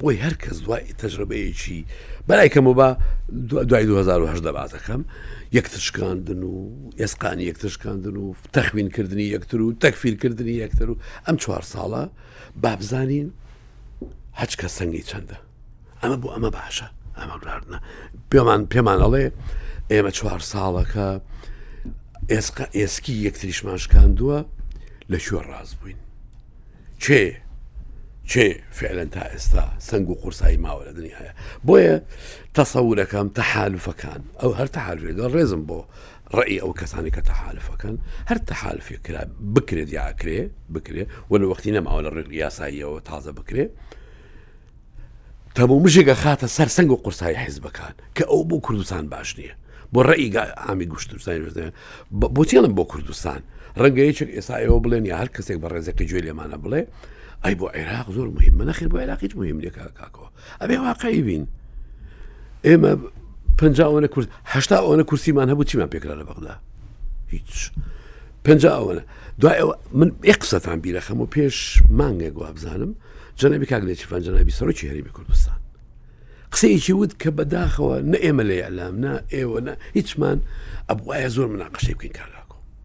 بۆی هەر کەس دوای تەجربەیەکی بەلایکەمە بە دوای 2010 دەباتەکەم یەکتر شکاندن و ئێسقانی یەکتر شکاندن و تەخوینکردنی یەکتر و تەکفیرکردنی یەکتر و ئەم چوار ساڵە بابزانین هەچکە سەنگی چەندە ئەمە بۆ ئەمە باشە ئەمە بلاردنە پێمان پێمان ئەڵێ ئێمە چوار ساڵەکە ئێسقا ئێسکی یەکتریشمان شکاندووە لە شوێ ڕاست بووین چێ چێ فعلەن تا ئێستا سنگ و قورسایی ماوە لە دنیاە بۆیە تەسەورەکەم تەحالفەکان ئەو هەر تەحالێگە ڕێزم بۆ ڕەئی ئەو کەسانەی کە تەحالفەکەن، هەر تەحالفێک کرا بکرێت یا ئەکرێ بکرێ و لە وەختی نەماوە لە ڕێگە یاساییەوە تازە بکرێ، تەمومژێک ئەخاتە سەر سنگ و قورسایی حیزبەکان کە ئەو بۆ کوردستان باش نییە. بۆ ڕێیگا ئامی گوشتستان بۆچێڵم بۆ کوردستان ڕەنگە یەکێک ئێستا ئێوە بڵێن یا هەر کەسێک بە ڕێزەکە گوێ لێمانە بڵێ ئەی بۆ عێراق زۆر مهم منەخێ بۆ عێراقیت مهم لێکاکەوە ئەبێ واقعی بین ئێمە پ ئەوەنە کورد هشتا ئەوەنە کورسیمان هەبوو چیمان پێکرا لە بەغدا هیچ پ ئەوەنە دوای من ئێ قسەتان بیرە خەم و پێش مانگێک وابزانم جەنەبی کاک لێکی فەنجەنابی سەرۆکی هەرمی کوردستان قسەیەکی وت کە بەداخەوە نە ئێمە لە یالام نا ئێوە نە هیچمان ئەبواە زۆر مناقەشی بکەین کالاکۆ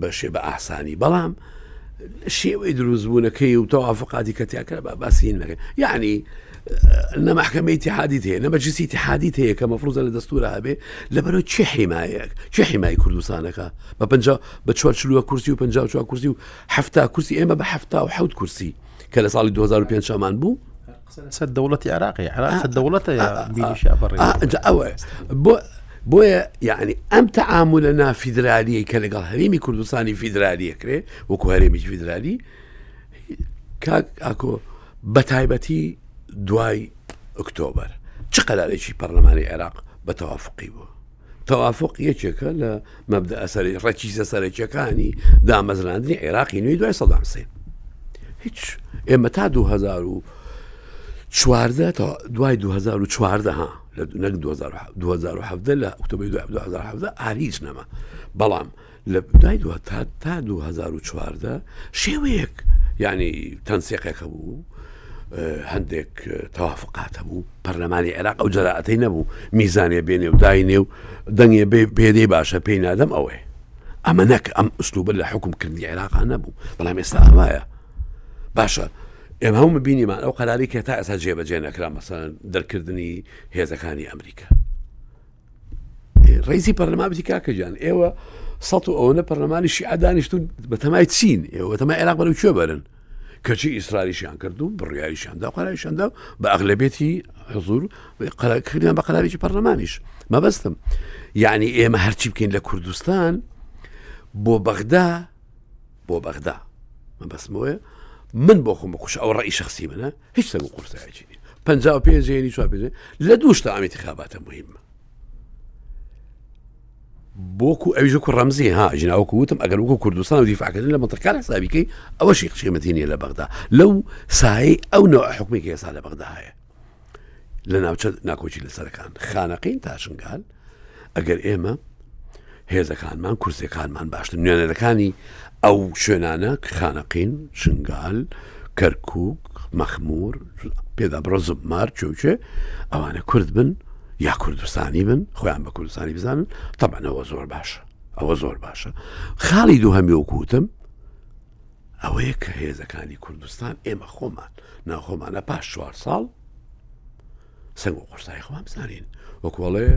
بەشێ بە ئاسانی بەڵام شێوەی دروستبوونەکەی و تەوافقاتی کە تیاکە بە باسی نەکە یعنی نە مححکەمەی تحادیت هەیە نە بەجسسی تحادیت هەیە کە مەفروزە لە دەستورە هەبێ لە بەرەو چه حیمایەک چه حیمای کوردستانەکە بە پ بە چوارچلووە کورسی و پ چوار کورسی و هەفتا کورسی ئێمە بە هەفتا و حوت کورسی کە لە ساڵی 2005 مان بوو سەر دەوڵەتی عراقی عراق دەوڵەتە بیریشا بەڕێ ئەوە بۆ بۆیە یعنی ئەم تەعاملە نافیدرالیە کە لەگەڵ هەرێمی کوردستانی فیدرالیە کرێ وەکو هەرێمیش فیدرالی کاک ئاکۆ بە تایبەتی دوای ئۆکتۆبەر چ قەرارێکی پەرلەمانی عێراق بە تەوافقی بوو تەوافوق یەکێکە لە مەبدە ئەسەری ڕەکیزە سەرەکیەکانی دامەزراندنی عێراقی نوێی دوای سەدام حسێن هیچ ئێمە تا 2000 و چواردە تا دوای 2014 ها لە نەک 2017 لە ئۆکتۆبری 2017 ئاریچ نەما بەڵام لە دوای دو تا تا دوو هەزار و چواردە شێوەیەک یعنی تەنسیقێک هەبوو هەندێک تەوافقات هەبوو پەرلەمانی عێراق ئەو جەرائەتەی نەبوو میزانێ بێنێ و داینێ و دەنگێ پێدەی باشە پێی نادەم ئەوەیە ئەمە نەک ئەم ئوسلوبە لە حکومکردنی عێراقا نەبوو بەڵام ئێستا ئەوایە باشە ئێمە هەموو بینیمان ئەو قەراری کە تا ئێستا جێبەجێ نەکرا مەسەن دەرکردنی هێزەکانی ئەمریکا ڕیزی پەرلەمان بتی کاکەجان ئێوە سە و ئەوەنە پەرلەمانی شیع دانیشتون بە تەمای چین ئێوە تەمای عێراق بەرەو کوێ بەرن کەچی ئیسرالیشیان کرد و بڕیاریشاندا قراریشاندا بە ئەغلبێتی حزور کردیان بە قراریی پەرلەمانیش مەبەستم یعنی ئێمە هەرچی بکەین لە کوردستان بۆ بەغدا بۆ بەغدا مەبەستمەوەە من بۆ خۆم بکوش ئەو ڕێی شخصی منە هیچ سەر و قورسایەکی نیە پنج و پێنج یێنی چوار پێ لە دوو شتا ئەمیتی خاباتە مهمە بۆکو ئەویژە کو ڕەمزی ها ژناوەکو وتم ئەگەر وەکو کوردستان و دیفاکردن لە متەکان حسابیکەی ئەوەشی قشێمەتی نیە لە بەغدا لەو سایی ئەو نەوە حکومی کە ئێستا لە بەغدا هەیە لە ناوچە ناکۆکی لە سەرەکان خانەقین تاشنگال ئەگەر ئێمە هێزەکانمان کورسەکانمان باشتر نوێنەرەکانی ئەو شوێنانە خانەقین شنگال کەرکک مەخمور پێدا بڕە زمار چۆچێ ئەوانە کورد بن یا کوردستانی بن خۆیان بە کوردستانی بزانن تەبەنەوە زۆر باشە ئەوە زۆر باشە خاڵی دوو هەمی وکوتم ئەوەیە کە هێزەکانی کوردستان ئێمە خۆمان ناخۆمانە پاش چوار ساڵ سەگ و قورسایی خۆمان بزانین وەکو ئەڵێ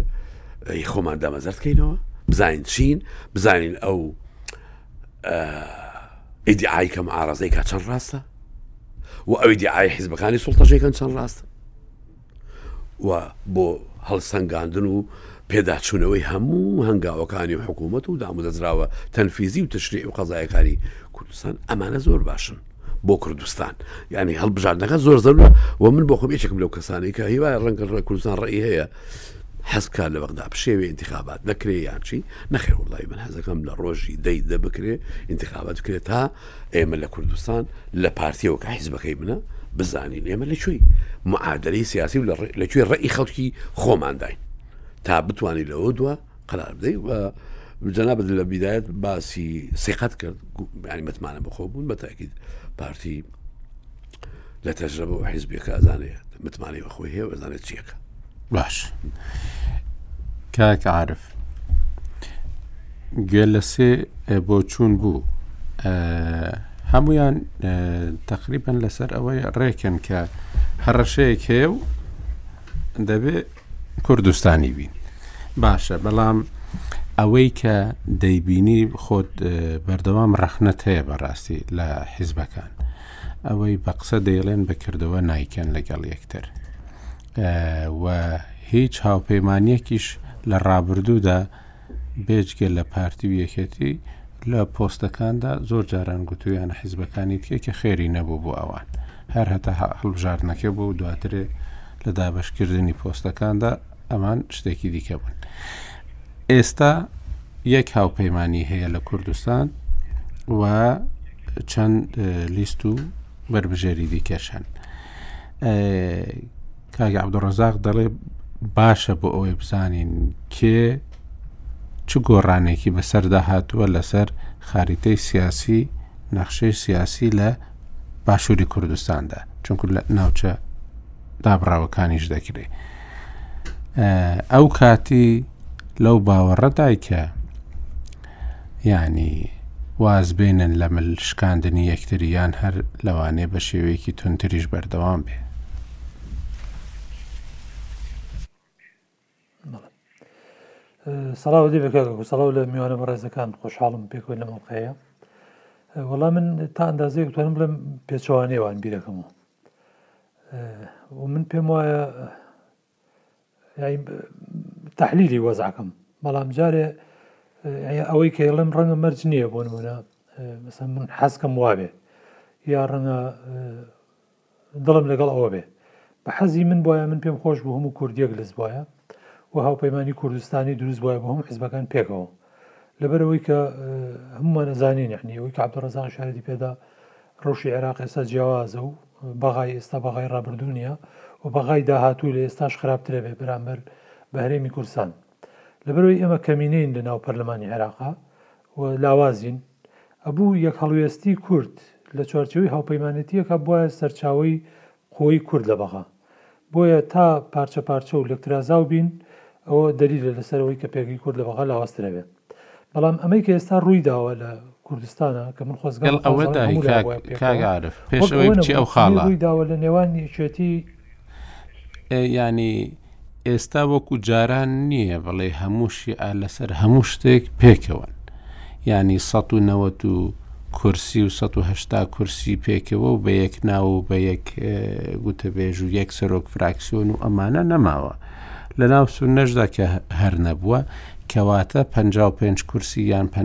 ئەی خۆمان دامەزرد کەینەوە بزانین چین بزانین ئەو ئیدعای کەم ئارازەی کا چەند ڕاستە و ئەوی دیعای حیزبەکانی سوڵتەژێکن چەند ڕاستە و بۆ هەڵسەنگاندن و پێداچوونەوەی هەموو هەنگاوەکانی حکوومەت و دامودەزراوە تەنفیزی و تشری و قەزایەکانی کوردستان ئەمانە زۆر باشن بۆ کوردستان یعنی هەڵبژاردنەکە زۆر زەرە و من بۆ خۆم یەکێکم لەو کەسانی کە هیوای ڕەنگە ڕە کوردستان ڕێی هەیە حەزکار لە بەغدا پشێوی انتخابات نەکرێ یانچی نەخێر وڵی من حەزەکەم لە ڕۆژی دەی دە بکرێ انتخابات بکرێت تا ئێمە لە کوردستان لە پارتیەوە کە حیزبەکەی منە بزانین ئێمە لە کوێی معادلەی سیاسی و لەکوێ ڕێی خەڵکی خۆمانداین تا بتوانین لەوە دووە قەرار بدەی و جەنابت لە بیدایەت باسی سیقەت کرد ینی متمانە بەخۆ بوون بە تاکیید پارتی لە تەجربە و حیزبێکە ئەزانێت متمانەی بەخۆی هەیە ئەزانێت چیەکە باش کاک عاعرف گوێ لە سێ بۆ چوون بوو هەمویان تقریبن لەسەر ئەوەی ڕێکن کە هەڕەشەیەک هەیە و دەبێت کوردستانی بین باشە بەڵام ئەوەی کە دەیبینی خۆت بەردەوام ڕەخنەت هەیە بەڕاستی لە حیزبەکان ئەوەی بە قسە دەیڵێن بەکردەوە نایکەن لەگەڵ یەکتر و هیچ هاوپەیمانیەکیش لە ڕابردوودا بێجگە لە پارتی و یەکێتی لە پۆستەکاندا زۆر جاران گوتووە یانە حیزبەکانی دیکە کە خێری نەبوو بۆ ئەوان هەر هەتا هەڵبژاردنەکە بوو دواترێ لە دابشکردنی پۆستەکاندا ئەمان شتێکی دیکە بوون ئێستا یەک هاوپەیمانانی هەیە لە کوردستان و چەند لیست و بەربژێری دیکەشن کاک عبدالرزاق دەڵێ باشە بۆ ئەوەی بزانین کێ چ گۆڕانێکی بەسەردا هاتووە لەسەر خاریتەی سیاسی نەخشەی سیاسی لە باشووری کوردستاندا چونکو لە ناوچە دابڕاوەکانیش دەکرێت ئەو کاتی لەو باوەڕەدای کە یانی واز بێنن لە مل شکاندنی یەکتری یان هەر لەوانێ بە شێوەیەکی تونتریش بەردەوام بێ. سەڵاو دێ بەکە سەڵاو لە میوانە بەڕێزەکان خۆشحاڵم پێکۆی لە مەڵقەیە وەڵا من تا ئەندازەیە توانم بڵێم پێچوانێوان بیرەکەمەوە من پێم وایە تحلیلی وەزعەکەم بەڵام جارێ ئەوەی کە ئێڵم ڕەنگە مەرج نییە بۆ نمونە مثلا من حەزکەم وابێ یا ڕەنگە دڵم لەگەڵ ئەوە بێ بە حەزی من بۆە من پێم خۆش بوو هەموو کوردیەک لەس بواە و هاوپەیمانانی کوردستانی دروست بواە بۆ هەموو حزبەکان پێکەوە لەبەرەوەی کە هەمومان ئەزانین یعنی ئەوی کە عبدڕزان شاردی پێدا ڕەوشی عێراق ئێستا جیاوازە و بەغای ئێستا بەغای ڕابردوو نیە و بەغای داهاتوو لە ئێستاش خراپترەبێ بەرامبەر بە هەرێمی کوردستان لەبەرەوەی ئێمە کەمینەین لە ناو پەرلەمانی عێراقا و لاوازین ئەبوو یەک هەڵوێستی کورد لە چوارچێوەی هاوپەیمانێتیەکە بواە سەرچاوی قوەی کورد لە بەغا. بۆیە تا پارچە پارچە و لێکترازاو بین ئەوە دەلیلە لەسەر ئەوەی کە پێگەی کورد لە بەغا لاوازترە بێ بەڵام ئەمەی کە ئێستا رووی داوە لە کوردستانا کە من خۆزگەم گەڵ ئەوە ئەوەتا هەموو لایەک بۆیان پێکەوە وەک ئەوە نەبوو ئەمەی رووی داوە لە نێوان یەکێتی یانی ئێستا وەکو جاران نیە بڵێی هەموو شیعە لەسەر هەموو شتێک پێکەوەن یانی سەد و نەوەد و کورسی و سەد و هەشتا کورسی پێکەوە و بە یەک ناو و بە یەک گوتەبێژ و یەک سەرۆک فراکسیۆن و ئەمانە نەماوە لە ناو سونەشدا کە هەر نەبووە کەواتە پ پێنج کورسی یان پ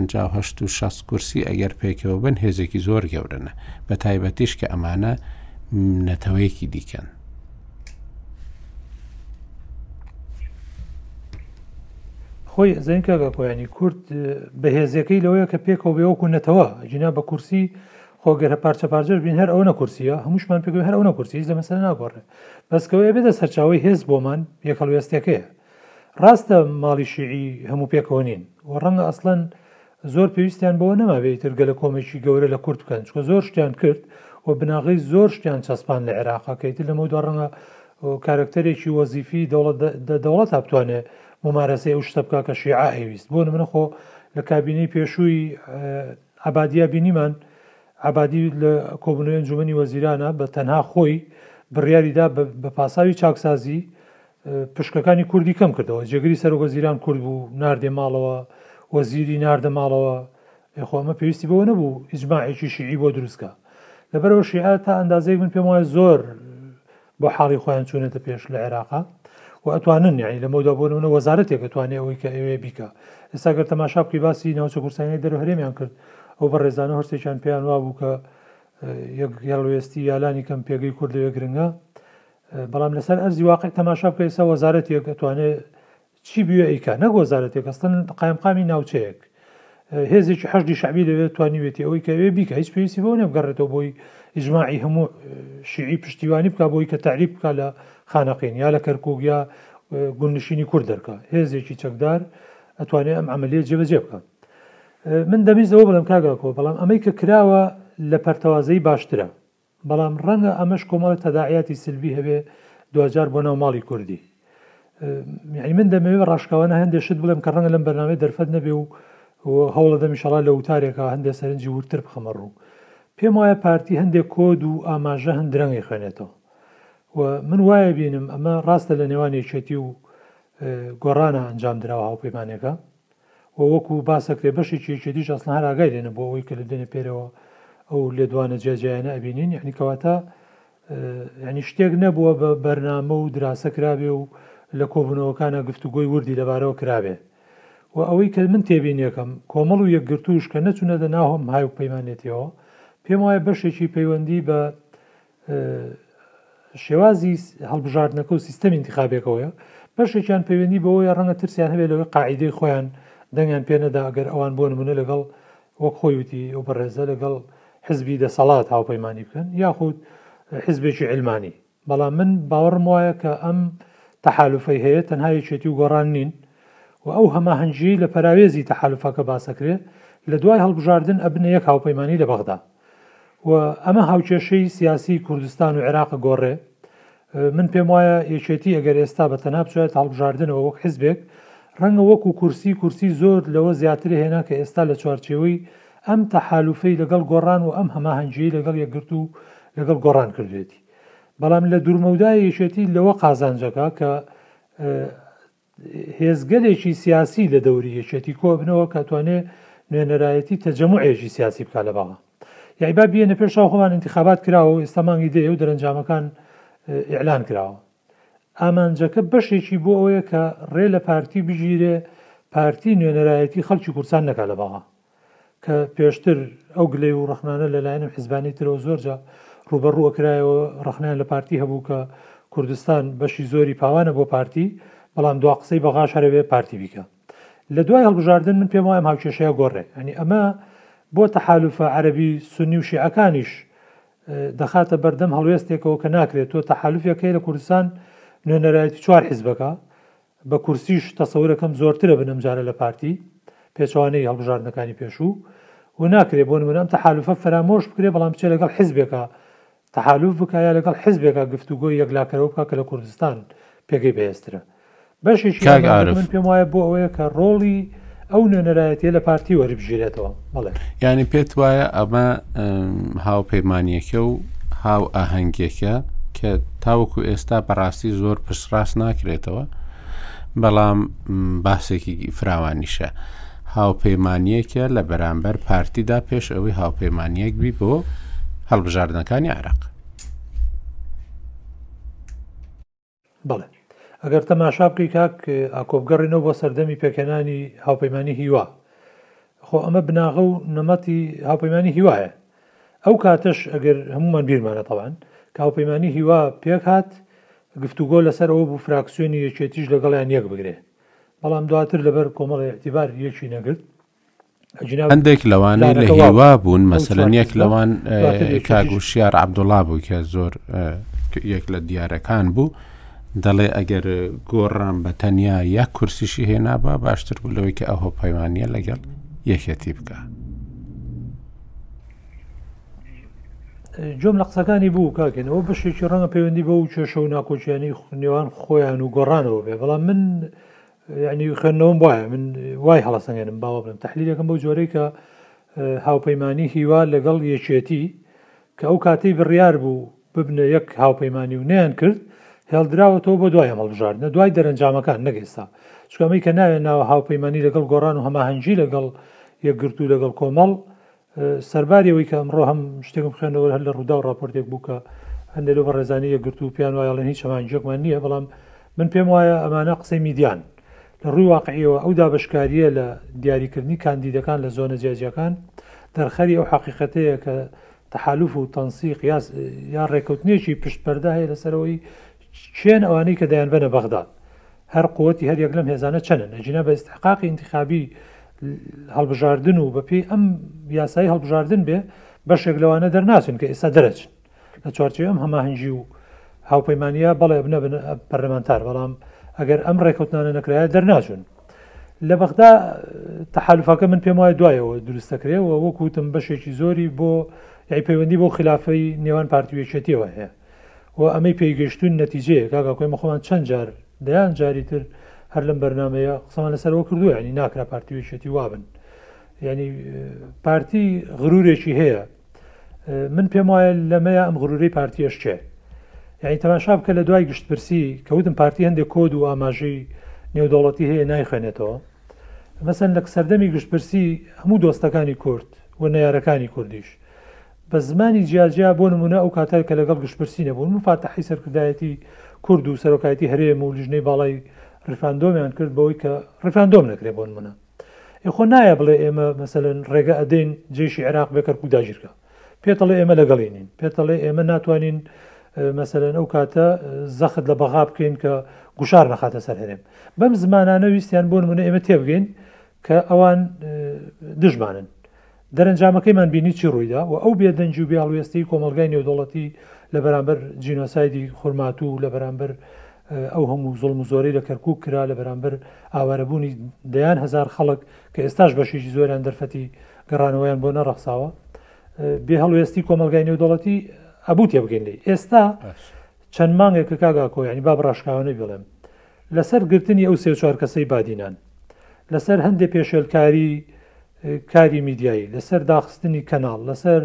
و 6 کورسی ئەگەر پێکەوە بن هێزێکی زۆر گەورنە بە تایبەتیش کە ئەمانە نەتەوەیەکی دیکەن. خۆی ئەزین کاگا کۆیانی کورد بەهێزیەکەی لەوەیە کە پێکەوە بێوەکو نەتەوە جینا بە کورسی خۆگەرە پارچە پارجەش بین هەر ئەوە نەکورسیە هەمووشمان پێ هەر ئەو نەکورسی لە مەسەر ناگۆڕێ بەسکەوەی بێتە سەرچاوی هێز بۆمان یەکەڵوێستەکەیە ڕاستە ماڵی شیعی هەموو پێکەوە نین و ڕەنگە ئەسڵەن زۆر پێویستیان بەوە نەمابێ ئیتر گەلەکۆمێکی گەورە لە کورد بکەن چکە زۆر شتیان کرد و بناغەی زۆر شتیان چەسپان لە عێراقا کە ئیتر لەمەو دوا ڕەنگە کارەکتەرێکی وەزیفی دەوڵەت دەوڵەت هەبتوانێ ممارەسەی ئەو شتە بکە کە شیعە ئەیویست بۆ نمونە خۆ لە کابینەی پێشووی عبادیا بینیمان عبادی لە کۆبنەوەی ئەنجومنی وەزیرانە بە تەنها خۆی بڕیاریدا بە پاساوی چاکسازی پشکەکانی کوردی کەم کردەوە جێگری سەرۆک وەزیران کورد بوو ناردێ ماڵەوە وەزیری ناردە ماڵەوە یخۆ ئەمە پێویستی بەوە نەبوو ئیجماعێکی شیعی بۆ دروستکە لەبەرەوە شیعە تا ئەندازەیەک من پێم وایە زۆر بۆ حاڵی خۆیان چوونەتە پێش لە عێراقا و ئەتوانن یعنی لە مەودا بۆ نمونە وەزارەتێک ئەتوانێ ئەوەی کە ئەوێ بیکە ئێستا گەر تەماشا بکەی باسی ناوچە کورسانی دەرو هەرێمیان کرد ئەو بە ڕێزانە هەرسێکیان پێیان وابوو کە یەک گەڵوێستی یالانی کەم پێگەی کورد لەوێ گرنگە بەڵام لەسەر ئەرزی واقع تەماشا بکە ئێستا وەزارەتێک ئەتوانێت چی بوێ ئیکا نەک وەزارەتێک ئەستن قایمقامی ناوچەیەک هێزێکی حەشدی شعبی لەوێت توانیوێتی ئەوەی کەوێ بیکە هیچ پێویستی بۆ نەبگەڕێتەوە بۆی ئیجمماعی هەموو شیعی پشتیوانی بک بۆی کە تعریب بکە لە خانەقین یا لە کەرکوگیا گونشینی کورد دەرکە هێزێکی چەکدار ئەتوانێت ئەم عملیە جێبەجێ بکە من دەمیزەوە بڵم کاگاکۆ بەڵام ئەمەی کە کراوە لە پەرتەوازەی باشترە بەڵام ڕەنگە ئەمەش کۆمەڵێ تەداعیاتی سلبی هەبێ دواجار بۆ ناو ماڵی کوردی یعنی من دەمەوێت ڕاشکاوانە هەندێک شت بڵێم کە ڕەنگە لەم بەرنامەی دەرفەت نەبێ و هەوڵە دەمیشەڵا لە وتارێکە هەندێک سەرنجی ورتر بخەمە ڕوو پێم وایە پارتی هەندێک کۆد و ئاماژە هەند درەنگی خوێنێتەوە و من وایە بینم ئەمە ڕاستە لە نێوان یەکێتی و گۆڕانە ئەنجام درا و هاوپەیمانەکە وە وەکو باسەکرێ بەشێکی یەکێتیش ئەسڵەن هەر ئاگای لێ نەبووە ئەوەی کە لە دوێنێ پێرەوە ئەو لێدوانە جیا جیایانە ئەبینین یعنی کەواتە یعنی شتێک نەبووە بە بەرنامە و دراسە کرابێ و لە کۆبوونەوەکانە گفتوگۆی وردی لەبارەوە کرابێ و ئەوەی کە من تێبینیەکەم کۆمەڵ و یەکگرتووش کە نەچونەتە ناوهم های و پەیمانێتیەوە پێم وایە بەشێکی پەیوەندی بە شێوازی هەڵبژاردنەکە و سیستەمی انتخابێکەوەیە بەشێکیان پەیوەندی بەوەیە ڕەنگە ترسیان هەبێت لەوەی قاعدەی خۆیان دەنگیان پێ نەدا ئەگەر ئەوان بۆ نمونە لەگەڵ وەک خۆی وتی ئەو بەڕێزە لەگەڵ حزبی دەسەڵات هاوپەیمانانی بکەن یاخود حزبێکی علمانی بەڵام من باوەڕم وایە کە ئەم تەحالفەی هەیە تەنها یەکێتی و گۆڕان نین و ئەو هەماهەنگی لە پەراوێزی تەحالفەکە باسەکرێ لە دوای هەڵبژاردن ئەبنە یەک هاوپەیمانانی لە بەغدا و ئەمە هاوکێشەی سیاسی کوردستان و عێراق گۆڕێ من پێم وایە یەکێتی ئەگەر ئێستا بە تەناب چێت هەڵبژاردنەوە وەک حزبێک ڕەنگە وەکو کورسی کورسی زۆر لەوە زیاتر هێنا کە ئێستا لە چوارچێوەی ئەم تەحالوفەی لەگەڵ گۆڕان و ئەم هەماهەنگیی لەگەڵ یەکگرت و لەگەڵ گۆڕان کردوێتی بەڵام لە دوورمەودای یەکێتی لەوە قازانجەکە کە هێزگەلێکی سیاسی لە دەوری یەکێتی کۆببنەوە کە توانێ نوێنەرایەتی تەجەموعێکی سیاسی بکا لە بەغا. یەعنی با بیێنە پێش چاو خۆمان ئینتیخابات کراوە و ئێستا مانگی دەیە و دەرەنجامەکان ئیعلان کراوە. ئامانجەکە بەشێکی بۆ ئەوەیە کە ڕێ لە پارتی بگیرێ پارتی نوێنەرایەتی خەڵکی کوردستان نەکا لە بەغا. کە پێشتر ئەو گلەی و ڕەخنانە لە لایەنم حیزبانی ترەوە زۆر جا ڕووبەڕووە کرایەوە ڕەخنەیان لە پارتی هەبوو کە کوردستان بەشی زۆری پاوانە بۆ پارتی بەڵام دوا قسەی بەغاش هەرەوێ پارتی بیکە لە دوای هەڵبژاردن من پێم وایم هاوکێشەیە گۆڕێ ئەنی ئەمە بۆ تەحالفە عەربی سنی و شیعەکانیش دەخاتە بەردەم هەڵوێستێکەوە کە ناکرێت تۆ تەحالفێکەکەی لە کوردستان نوێنەرایەتی چوار حیزبەکە بە کورسیش تەسەورەکەم زۆرترە بن ئەمجارە لە پارتی، پێچەوانەی هەڵبژاردنەکانی پێشوو، و ناکرێ بۆ نمونە ئەم تەحالوفە فەرامۆش بکرێ بەڵام بچێ لەگەڵ حزبێکا تەحالوف بکا یا لەگەڵ حزبێکا گفتوگۆی یەکلاکەرەوە بکا کە لە کوردستان پێگەی بەهێزترە بەشێکی ئەم بابەتە من پێم وایە بۆ ئەوەیە کە ڕۆڵی ئەو نوێنەرایەتیە لە پارتی وەربگیرێتەوە بڵێ یعنی پێت وایە ئەمە هاوپەیمانیەکە و هاو ئاهەنگێکە کە تاوەکو ئێستا بەڕاستی زۆر پشتڕاست ناکرێتەوە بەڵام باسێکی فراوانیشە هاوپەیمانیەکە لە بەرامبەر پارتیدا پێش ئەوەی هاوپەیمانیەک بی بۆ هەڵبژاردنەکانی عراق بەڵێ ئەگەر تەماشا بکەی کاک ئاکۆ بگەڕێنەوە بۆ سەردەمی پێکهێنانی هاوپەیمانانی هیوا خۆ ئەمە بناغە و نەمەتی هاوپەیمانانی هیوایە ئەو کاتەش ئەگەر هەمومان بیرمانە تەوان کە هاوپەیمانانی هیوا پێک هات گفتوگۆ لەسەر ئەوە بوو فراکسیۆنی یەکێتیش لەگەڵیان یەک بگرێ بەڵام دواتر لەبەر کۆمەڵی اعتیبار یەکی نەگرت هەندێک لەوانەی لە هیوا بوون مەسەلەن یەک لەوان کاک وشیار عەبدوڵا بوو کە زۆر یەک لە دیارەکان بوو دەڵێ ئەگەر گۆڕان بە تەنیا یەک کورسیشی هێنابا باشتر بوو لەوەی کە ئەو هۆپەیمانە لەگەڵ یەکێتی بکە جۆم لە قسەکانی بوو کاکەنەوە بەشێکی ڕەنگە پەیوەندی بە و کێشە و ناکۆچیانی نێوان خۆیان و گۆڕانەوە بێ بەڵام من یعنی خوێندنەوەم وایە من وای هەڵەسەنگێنم باوە بڵێم تحلیلەکەم بەو جۆرەی کە هاوپەیمانی هیوا لەگەڵ یەکێتی کە ئەو کاتەی بڕیار بوو ببنە یەک هاوپەیمانی و نیان کرد هێڵدراوەتەوە بۆ دوای هەڵبژاردنە دوای دەرەنجامەکان نەگەستا چکەمەی کە ناوێ ناوە هاوپەیمانی لەگەڵ گۆڕان و هەماهەنگی لەگەڵ یەکگرتو لەگەڵ کۆمەڵ سەرباری ئەوەی کە ئەمڕۆ هەم شتێکم خوێندەوە هەر لە ڕوودا و ڕاپۆرتێک بوو کە هەندێک لەو بەڕێزانی یەکگرت و پیان وایە ئەڵێن هیچ هەمانجێکمان نییە بەڵام من پێم وایە ئەمانە قسەی میدیان لە ڕووی واقعیەوە ئەو دابشکاریە لە دیاریکردنی کاندیدەکان لە زۆنە جیاجیەکان دەرخەری ئەو حقیقەتەیە کە تحالف و تەنسیق یا ڕێککەوتنێکی پشت پەردە هەیە لەسەرەوەی کێن ئەوانەی کە دەیانبەنە بەغداد؟ هەر قوتی هەر یەک لەم هێزانە چەنن؟ ئەگینا بە ئیستحقاقی ئینتیخابی هەڵبژاردن و بەپێی ئەم یاسایی هەڵبژاردن بێ بەشێک لەوانە دەرناچن کە ئێستا دەرەچن لە چوارچێ ئەم هەماهنگی و هاوپەیمانە بەڵێ بنە پەرلەمانتار بەڵام ئەگەر ئەم ڕێکوتنانە نەکرایە دەرناچون لە بەغدا تحالفەکە من پێم وایە دوایەوە دروستەکرێەوە وەکوتم بەشێکی زۆری بۆ یای پەیوەندی بۆ خلافەی نێوان پارتیوێکێتیەوە هەیە و ئەمەی پێی گەشتووین نەتیجەیە کاک ئاکۆ ئێمە خۆمان چەند جار دەیان جاری تر هەر لەم بەرنمەیە قسەمان لەسەرەوە کردووە ینی ناکرا پارتی وێشێتی وابن ینی پارتی غرورێکی هەیە من پێم وایە لەمەیە ئەم غرورەی پارتیەش چێ یعنی تەماشا بکە لە دوای گشتپرسی کەوتم پارتی هەندێک کۆد و ئاماژەی نێودەوڵەتی هەیە نایخوێنێتەوە مەسەن لە سەردەمی گشتپرسی هەموو دۆستەکانی کورد و نەیارەکانی کوردیش بە زمانی جیا جیا بۆ نموونە ئەو کاتە کە لەگەڵ گشتپرسی نەبوون موفاتەحی سەرکردایەتی کورد و سەرۆکایەتی هەرێم و لیژنەی باڵای ڕیفراندۆمیان کرد بەوەی کە ڕیفراندۆم نەکرێ بۆ نموونە ئێ خۆ نایە بڵێ ئێمە مەسەلەن ڕێگە ئەدەین جێشی عێراق بێ کەرکوک داگیرکا پێتەڵێ ئێمە لەگەڵی نین پێتەڵێ ئێمە ناتوانین مەسەرەن ئەو کاتە زەخت لە بەغا بکەین کە گوشار نەخاتە سەر هەرێم بەم زمانانە ویستیان بۆ نمونە ئێمە تێبگەین کە ئەوان دژمانن دەرەنجامەکەیمان بینی چی ڕوویدا و ئەو بێدەنگی و بێ هەڵوێستیی کۆمەڵگای نێودەوڵەتی لە بەرامبەر جینۆسایدی خورماتوو، لە بەرامبەر ئەو هەموو زوڵم و زۆرەی لە کەرکووک کرا، لە بەرامبەر ئاوارەبوونی دەیان هەزار خەڵک کە ئێستاش بەشێکی زۆریان دەرفەتی گەڕانەوەیان بۆ نەڕەخساوە، بێ هەڵوێستیی کۆمەڵگای نێودەوڵەتی ئەبوو تێبگەین لێی. ئێستا چەند مانگێکە کاک ئاکۆ، یانی با بە ڕاشکاوانەی بڵێم، لەسەر گرتنی ئەو سێ چوار کەسەی بادینان، لەسەر هەندێ پێشێلکاری کاری میدیایی، لەسەر داخستنی کەناڵ، لەسەر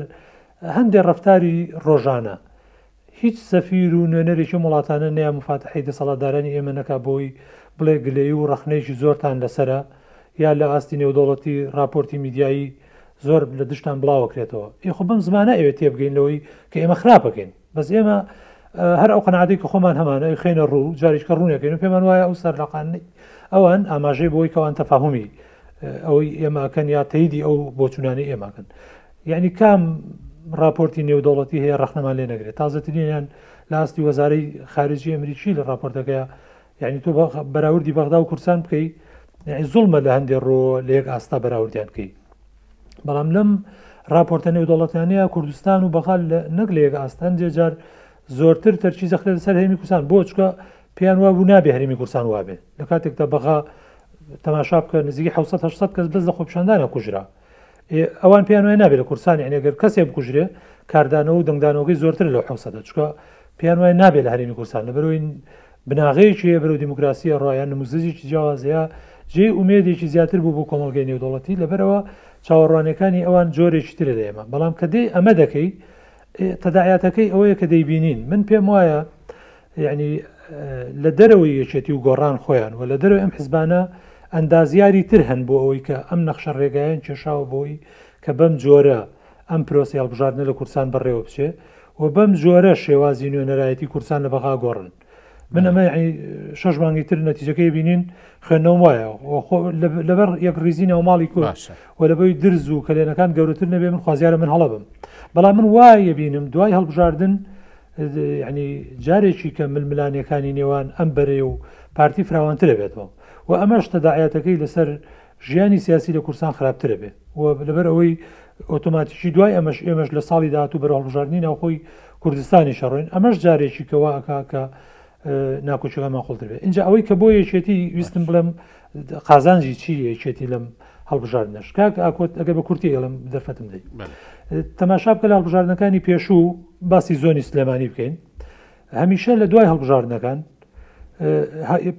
هەندێ ڕەفتاری ڕۆژانە، هیچ سەفیر و نوێنەرێکی ئەم وڵاتانە نەیا موفاتەحەی دەسەڵاتدارانی ئێمە نەکا بۆی بڵێ گلەیی و ڕەخنەیەکی زۆرتان لەسەرە یا لە ئاستی نێودەوڵەتی ڕاپۆرتی میدیایی زۆر لە دژتان بڵاوەکرێتەوە. ئێ خۆ بەم زمانە ئەوێ تێبگەین لەوەی کە ئێمە خراپەکەین. بەس ئێمە هەر ئەو قەنەعاتەی کە خۆمان هەمانە ئەیخەینە ڕوو جاریش کە ڕوونەکەین و پێمان وایە ئەو سەرلەقانەی ئەوان ئاماژەی بۆی کەوان تەفاهمی ئەوەی ئێماکەن یا تەیدی ئەو بۆچوونانی ئێماکەن یعنی کام راپۆرتی نێودەوڵەتی هەیە ڕخنەمان لێ نەگرێت تازەترینیان لاستی وەزارەی خارجی ئەمریکی لە راپۆرتەکەی یانی تۆ بەراوردی بەغدا و کورسان بکەی زڵمە لە هەندێ ڕۆ لە یەک ئاستا بەراوردیان بکەی بەڵام لەم راپۆرتە نێودەڵەتانەیە کوردستان و بەغال نەک لە یەک ئاستان جێجار زۆرتر تەرچی زەخرێت سەر هەرمی کوردستان بۆ چکە پێیان وا بوو نابێ هەرمی کوردستان وابێ لە کاتێکدا بەغا تەماشا بکە نزیکی 1970 کەس بەس لە خۆپشاندانە کوژرا ئێ ئەوان پێیان وایە نابێ لە کوردستان یانی ئەگەر کەسێک بکوژرێ کاردانەوە و دەنگدانەوەکەی زۆرتر لەو حەوت سەدە چووکە پێیان وایە نابێ لە هەرێمی کوردستان لەبەرەوەی بناغەیەکی هەیە بەرەو دیموکراسیە ڕایان نموزەجێکی جیاوازەیە جێی ئومێدێکی زیاتر بوو بۆ کۆمەڵگەی نێودەوڵەتی لەبەرەوە چاوەڕوانەکانی ئەوان جۆرێکی ترە لە ئێمە بەڵام کە دێ ئەمە دەکەی ئێ تەداعیاتەکەی ئەوەیە کە دەیبینین من پێم وایە یعنی لە دەرەوەی یەکێتی و گۆڕان خۆیان و لە دەرەوەی ئەم حزبانە ئەندازیاری تر هەن بۆ ئەوەی کە ئەم نەخشە ڕێگایان کێشاوە بۆی کە بەم جۆرە ئەم پرۆسی هەڵبژاردنە لە کورسان بەڕێوە بچێ و بەم جۆرە شێوازی نوێنەرایەتی کورسان لە بەغا گۆڕن من ئەمە شەش مانگی تر نەتیجەکەی بینین خوێندنەوە وایە لەبەر یەک ریزی ناوماڵی کو و لەبەوی درز و کەلێنەکان گەورەتر نەبێ من خوازیارە من هەڵە بم بەڵام من وایە بینم دوای هەڵبژاردن ینی جارێکی کە ململانەکانی نێوان ئەم بەرێ و پارتی فراوانترە بێتەوە و ئەمەش تەداعاتەکەی لەسەر ژیانی سیاسی لە کوردستان خراپتر ئەبێ و لەبەر ئەوەی ئۆتۆماتیکی دوای ئەمەش ئێمەش لە ساڵی داهاتوو بەرەو هەڵبژاردنی ناوخۆی کوردستانی شەڕۆین ئەمەش جارێکی کە وا ئەکا کە ناکۆچەکەمان قوڵتر بێ اینجا ئەوەی کە بۆ یەکێتی ویستم بڵێم قازانجی چی یەکێتی لەم هەڵبژاردنەش کاک ئاکۆت ئەگەر بە کورتی ئێڵم دەرفەتم دەی تەماشا بکە لە هەڵبژاردنەکانی پێشوو باسی زۆنی سلێمانی بکەین هەمیشە لە دوای هەڵبژاردنەکان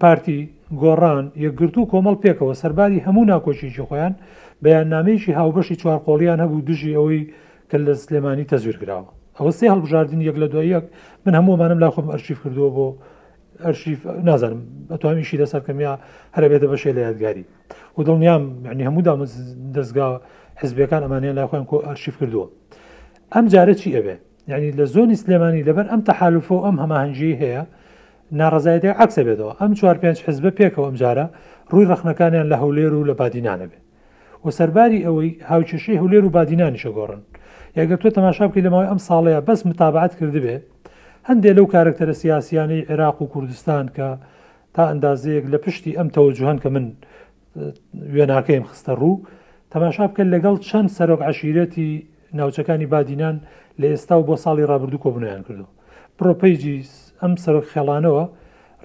پارتی گۆڕان یەکگرتو و کۆمەڵ پێکەوە سەرباری هەموو ناکۆکیێکی خۆیان بەیاننامەیەکی هاوبەشی چوارقۆڵیان هەبوو دژی ئەوەی کە لە سلێمانی تەزویر کراوە ئەوە سێ هەڵبژاردن یەک لە دواییەک من هەموومانم لا خۆم ئەرشیف کردووە بۆ ئەرشیف نازانم ئەتوانیشی لەسەر کەمیا هەرە بێتە بەشێ لە یادگاری و دڵنیام معنی هەموو دام دەستگا حزبەکان ئەمانیان لای خۆیان کۆ ئەرشیف کردووە ئەم جارە چی ئەبێ یانی لە زۆنی سلێمانی لەبەر ئەم تەحالوفە و ئەم هەماهەنگیی هەیە ناڕەزایەتەکە عەکسە بێتەوە ئەم چوار پێنج حزبە پێکەوە ئەمجارە ڕووی ڕەخنەکانیان لە هەولێر و لە بادینانە بێ و سەرباری ئەوەی هاوکێشەی هەولێر و بادینانیشە گۆڕن یاگەر تۆ تەماشا بکەی لە ماوەی ئەم ساڵەیە بەس متابعات کردبێ هەندێک لەو کارکتەرە سیاسیانەی عێراق و کوردستان کە تا ئەندازەیەک لە پشتی ئەم تەوەجوهن کە من وێناکەیم خستە ڕوو تەماشا بکەن لەگەڵ چەند سەرۆک عشیرەتی ناوچەکانی بادینان لە ئێستا و بۆ ساڵی رابردوو کۆبوونەوەیان کردووە. بڕۆ پەیجی ئەم سەرۆک خێڵانەوە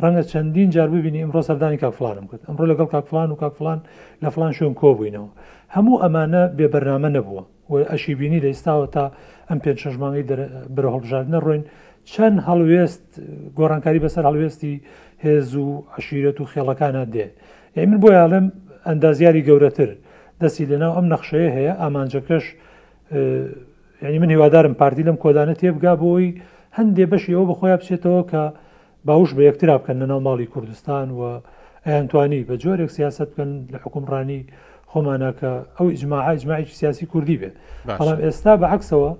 رەنگە چەندین جار ببینی ئیمڕۆ سەردانی کاک فڵانم کرد، ئەمڕۆ لەگەڵ کاک فڵان و کاک فڵان لە فڵان شوێن کۆبووینەوە. هەموو ئەمانە بێ بەرنامە نەبووە و ئەشیبینی لە ئیستاوە تا ئەم پێنج شەش مانگەی بەرەو هەڵبژاردنە رۆین چەند هەڵوێست گۆڕانکاری بەسەر هەڵوێستی هێز و عەشیرەت و خێڵەکانا دێ. ئەی من بۆیە ئەڵێم ئەندازیاری گەورەتر دەستی لەناو ئەم نەخشەیە هەیە ئامانجەکەش ینی من هیوادارم پارتی لەم کۆدانە تێبگا بۆی هەندێ بەشی ئەوە بەخۆیان بچێتەوە کە باوش بە یەکترا بکەن لەناو ماڵی کوردستان و ئەیانتوانی بە جۆرێک سیاست بکەن لە حکومڕانی خۆمانەکە ئەو ئیجمماعجمماعی سیاسی کوردی بێ بەڵام ئێستا بە عکسەوە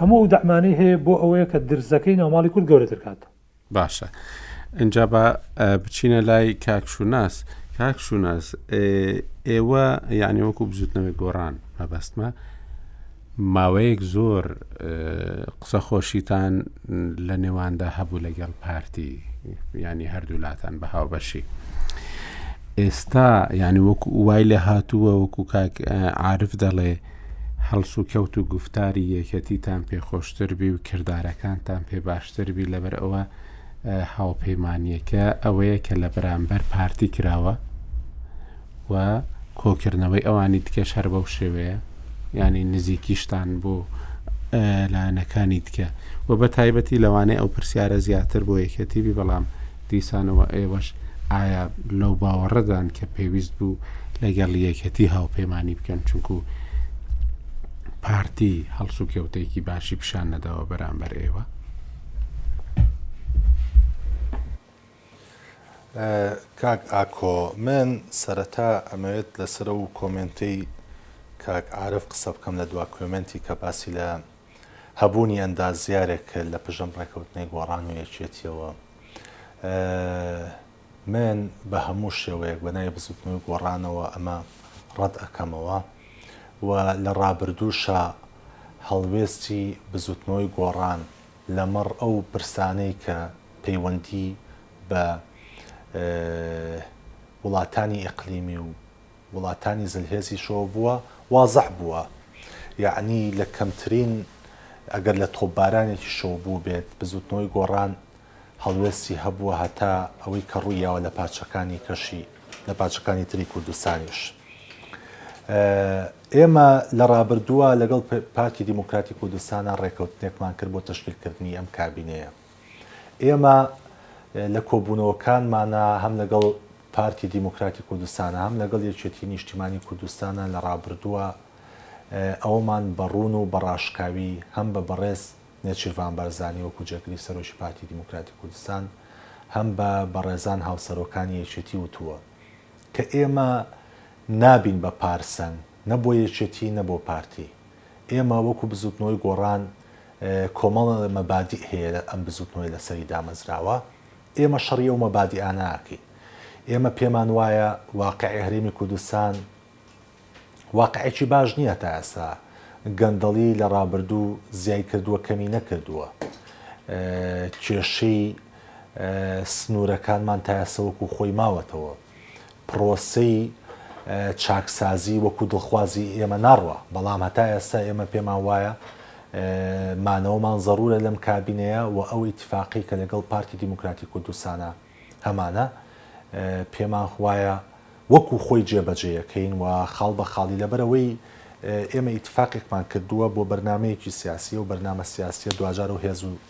هەموو دەمانەی هەیە بۆ ئەوەیە کە درزەکەی ناوماڵی کورد گەورەتر کات باشە ئینجا با بچینە لای کاک شوناس کاک شوناس ئێوە یعنی وەکو بزوتنەوەی گۆڕان مەبەستمە ماوەیەک زۆر قسە خۆشیتان لە نێواندا هەبوو لەگەڵ پارتی ینی هەردوولاتان بە هاوبەشی ئێستا ینی وەکو وای لە هاتووە وەکو کاک عاعرف دەڵێ هەڵسوکەوت و گوفتاری یەکێتیتان پێ خۆشتر بی و کردارەکانتان پێ باشتر بی لەبەر ئەوە هاوپەیمانیەکە ئەوەیە کە لە بەرامبەر پارتی کراوە و کۆکردنەوەی ئەوانی دیکەش هەر بەو شێوەیە ینی نزیکیشتان بۆ لایەنەکانی دیکە و بە تایبەتی لەوانەیە ئەو پرسیارە زیاتر بۆ یەکێتیبی بەڵام دیسانەوە ئێوەش ئایا لەو باوەڕەدان کە پێویست بوو لەگەڵ یەکەتی هاوپەیمانانی بکەن چونکو پارتی هەڵسو کەوتێکی باشی پیشان نەداوە بەرامبەر ئێوە کاک ئاکۆ من سەرەتا ئەمەوێت لەسرە و کۆمنتی کاک عرف قسە بکەم لە دوا کوێمنتی کە باسی لە هەبوونی ئەندازیارێک لە پژم ڕێکەوتنەی گۆڕان و یەکێتیەوە من بە هەموو شێوەیەک بە نای بزوتنەوەی گۆڕانەوە ئەمە ڕەت ئەەکەمەوە و لە ڕابردووشە هەڵوێستی بزوتنەوەی گۆڕان لەمەڕ ئەو پرسانەی کە پەیوەندی بە وڵاتانی ئەقلیمی و وڵاتانی زلهێزیشەوە بووە، وازح بووە یەعنی لە کەمترین ئەگەر لە تۆپبارانێکیشەوە بووبێت بزووتنەوەی گۆڕان هەڵوێستی هەبووە هەتا ئەوەی کە ڕوویاوە لە پارچەکانی کەشی لە پارچەکانی تری کوردستانیش. ئێمە لە ڕابردووە لەگەڵ پارتی دیموکراتی کوردستانە ڕێکەوتنێکمان کرد بۆ تەشکیلکردنی ئەم کابینەیە. ئێمە لە کۆبوونەوەکانمانا هەم لەگەڵ پارتی دیموکراتی کوردستانە هەم لەگەڵ یەکێتی نیشتیمانی کوردستانە لە ڕابردووە ئەوەمان بەڕوون و بەڕاشکاوی هەم بە بەڕێز نێچیرڤان بارزانی وەکو جێگری سەرۆکی پارتی دیموکراتی کوردستان هەم بە بەڕێزان هاوسەرۆکانی یەکێتی وتووە کە ئێمە نابین بە پارسەنگ نە بۆ یەکێتی نە بۆ پارتی. ئێمە وەکو بزوتنەوەی گۆڕان کۆمەڵە مەبادیئ هەیە ئەم بزوتنەوەی لەسەری دامەزراوە، ئێمە شەڕی ئەو مەبادیئانە ئەکەین. ئێمە پێمان وایە واقیعی هەرێمی کوردستان واقیعێکی باش نییە تا ئێستا. گەندەڵی لە ڕابردوو زیای کردووە کەمی نەکردووە. کێشەی سنوورەکانمان تا ئێستا وەکو خۆی ماوەتەوە. پڕۆسەی چاکسازی وەکو دڵخوازی ئێمە ناڕوا، بەڵام هەتا ئێستا ئێمە پێمان وایە مانەوەمان زەرورە لەم کابینەیە و ئەو ئیتفاقی کە لەگەڵ پارتی دیموکراتی کوردستانە هەمانە پێمان خوایە وەکو خۆی جێبەجێیەکەین و خاڵ بە خاڵی لەبەرەوەی ئێمە ئیتفاقێکمان کردووە بۆ بەرنمەیەکی سیاسی و بەرنامە سیاسیە دواجار و هێز و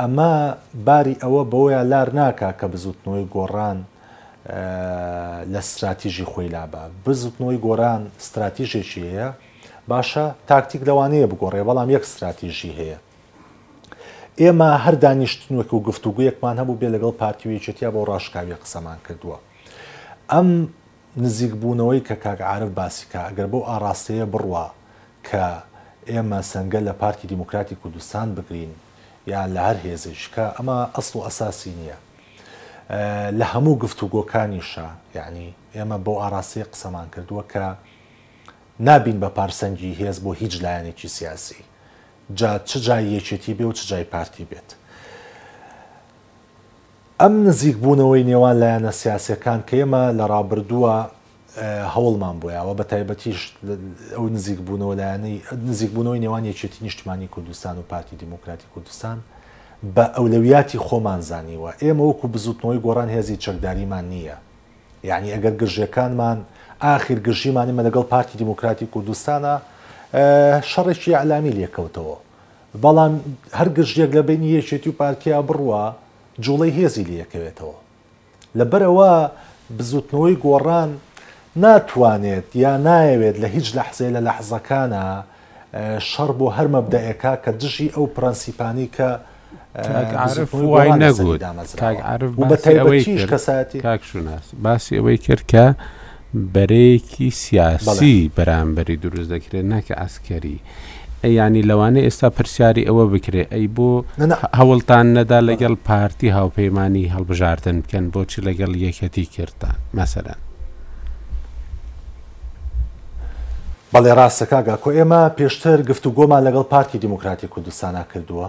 ئەمە باری ئەوە بەوەیان لار ناکا کە بزوتنەوەی گۆڕان لە ستراتیژی خۆی لابا بزوتنەوەی گۆران ستراتیژێکی هەیە باشە تاکتیک لەوانەیە بگۆڕێ بەڵام یەک ستراتیژی هەیە ئێمە هەر دانیشتنوەک و گفتوگویەکمان هەبوو بێ لەگەڵ پارتیوێکێتیا بۆ ڕاشکاوی قسەمان کردووە ئەم نزیکبوونەوەی کە کاک عارف باسی کا ئەگەر بەو ئاڕاستەیە بڕوا کە ئێمە سەنگەر لە پارتی دیموکراتی کوردستان بگرین یان لە هەر هێزێکی کا ئەمە ئەسڵ و ئەساسی نییە لە هەموو گفتوگۆکانیشا یەعنی ئێمە بەو ئاڕاستەیە قسەمان کردووە کە نابین بە پارسەنگی هێز بۆ هیچ لایەنێکی سیاسی جا چ جای یەکێتی بێ و چ جای پارتی بێت. ئەم نزیکبوونەوەی نێوان لایەنە سیاسییەکان کە ئێمە لە ڕابردووە هەوڵمان بۆ یاوە بە تایبەتیش ئەو نزیکبوونەوە لایەنەی نزیکبوونەوەی نێوان یەکێتی نیشتمانی کوردستان و پارتی دیموکراتی کوردستان بە ئەولەویاتی خۆمان زانیوە ئێمە وەکو بزوتنەوەی گۆڕان هێزی چەکداریمان نییە یعنی ئەگەر گرژەکانمان ئاخیر گرژیمانیمە لەگەڵ پارتی دیموکراتی کوردستانە شەڕێکی ئەعلامی لێکەوتەوە بەڵام هەر گرژییەک لە بەینی یەکێتی و پارتیا بڕوا، جووڵەی هێزی لێکەوێتەوە. لەبەرئەوە بزووتنەوەی گۆڕان ناتوانێت یا نایەوێت لە هیچ لەحزەیە لە لەحزەکانا شەڕ بۆ هەر مەبدەئێکا کە دژی ئەو پرەنسیپانەی کە کاک عارف وای نەگوت کاک عارف باسی ئەوەی کرد کاک شوناس باسی ئەوەی کرد کە بەرەیەکی سیاسی بەرامبەری دروست دەکرێت نەکە ئەسکەری ئەی یانی لەوانەیە ئێستا پرسیاری ئەوە بکرێ ئەی بۆ هەوڵتان نەدا لەگەڵ پارتی هاوپەیمانانی هەڵبژاردن بکەن بۆچی لەگەڵ یەکەتی کردتان مەسەرەن بەڵێ ڕاستە کاگاکۆ ئێمە پێشتر گفتو گۆمان لەگەڵ پارتی دیموکراتی کوردستانا کردووە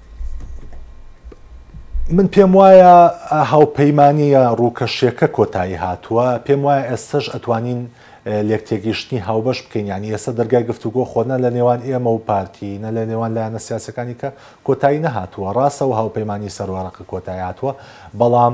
من پێم وایە هاوپەیمانیە ڕووکەشیەکە کۆتایی هاتووە پێم وایە ئێستش ئەتوانین لێک تێگەیشتنی هاوبەش بکەین یانی ئێستا دەرگای گفتوگۆ خۆنە لە نێوان ئێمە و پارتی نە لە نێوان لایەنە سیاسەکانی کە کۆتایی نەهاتووە ڕاستەوە هاوپەیمانانی سەروەرەقە کۆتایی هاتووە بەڵام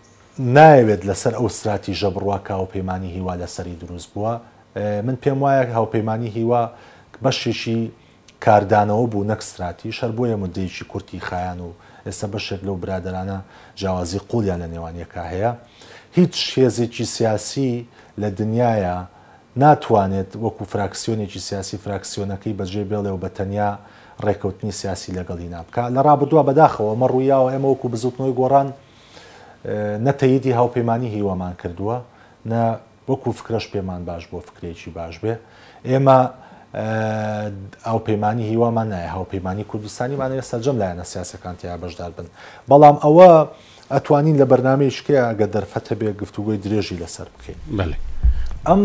نایەوێت لەسەر ئەو ستراتیژە بڕوا کە هاوپەیمانی هیوا لەسەری دروست بووە، من پێم وایە هاوپەیمانی هیوا بەشێکی کاردانەوە بوو نەک ستراتیژ، هەر بۆیە موددەیەکی کورتی خایاند و ئێستا بەشێک لەو برادەرانە جیاوازی قوڵیان لە نێوان یەکا هەیە. هیچ هێزێکی سیاسی لە دنیایا ناتوانێت وەکو فراکسیۆنێکی سیاسی فراکسیۆنەکەی بەجێ بێڵێ و بە تەنیا ڕێکەوتنی سیاسی لەگەڵینا بکا لە ڕابردووا بەداخەوە ئەمە ڕوویاوە ئێمە وەکو بزوتنەوەی گۆڕان نە تەییدی هاوپەیمانیی هیوامان کردووە، نە وەکوو فکرەش پێمان باش بووە فکرەیەکی باش بێ. ئێمە هاوپەیمانیی هیوامان نایە، هاوپەیمانیی کوردستانیمان هەیە، سەرجەم لایەنە سیاسییەکان تێیا بەشدار بن. بەڵام ئەوە ئەتوانین لە بەرنامەیەکی کە ئەگەر دەرفەت هەبێ گفتوگۆی درێژی لەسەر بکەین. بەڵێ. ئەم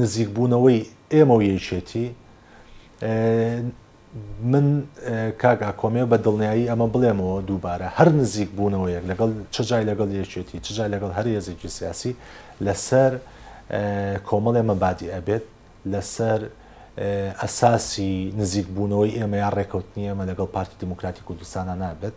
نزیکبوونەوەی ئێمە و یەکێتی، من کاک ئاکۆمێ بە دڵنیایی ئەمە بڵێمەوە دووبارە هەر نزیک بوونەوە یەک لەگەڵ چجای لەگەڵ یەکێتی چجای لەگەڵ هەر هێزێکی سیاسی لەسەر کۆمەڵێ مەبادی ئەبێت لەسەر ئەساسی نزیک بوونەوەی ئێمە یا ڕێکەوتنی ئێمە لەگەڵ پارتی دیموکراتی کوردستانە نابێت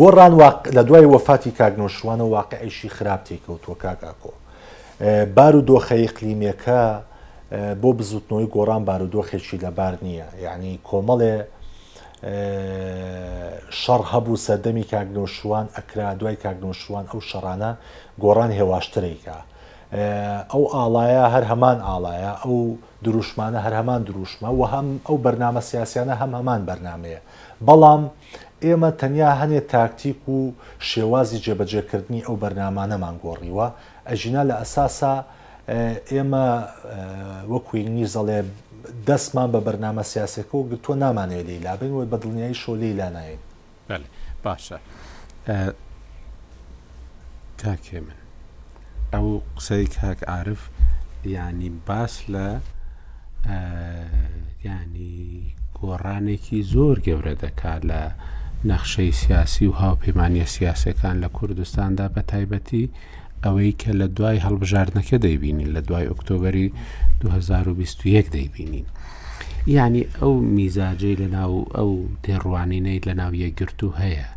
گۆڕان واق لە دوای وەفاتی کاک نەوشروانە واقعیشی خراپ تێکەوتووە کاک ئاکۆ بار و دۆخە ئیقلیمەکە بۆ بزوتنەوەی گۆڕان بارودۆخێکی لەبار نییە یعنی کۆمەڵێ شەڕ هەبوو سەردەمی کاکنۆشوان ئەکرا دوای کاکنۆشوان ئەو شەڕانە گۆڕان هێواشترێکە ئەو ئاڵایە هەر هەمان ئاڵایە ئەو دروشمانە هەر هەمان دروشمە و هەم ئەو بەرنامە سیاسیانە هەم هەمان بەرنمەیە بەڵام ئێمە تەنیا هەنێ تاکتیک و شێوازی جێبەجێکردنی ئەو بەرنامانەمان گۆڕیوە، ئەگینا لە ئەساسا ئێمە وەکو ئینگلیز ئەڵێ دەستمان بە بەرنامە سیاسیەکەوە گرتووە نامانەوێت لێی لابەین و بەدڵنیاییشەوە لێی لاناین. بەڵێ باشە. کاک هێمن ئەو قسەی کاک عارف ینی باس لە ینی گۆڕانێکی زۆر گەورە دەکات لە نەخشەی سیاسی و هاوپەیمانە سیاسەکان لە کوردستاندا بە تایبەتی ئەوەی کە لە دوای هەڵبژاردنەکە دەیبینین لە دوای ئۆکتۆبری 2021 دەیبینین. یعنی ئەو میزاجەی لە ناو ئەو تێڕوانینەی لە ناو یەکگرتو هەیە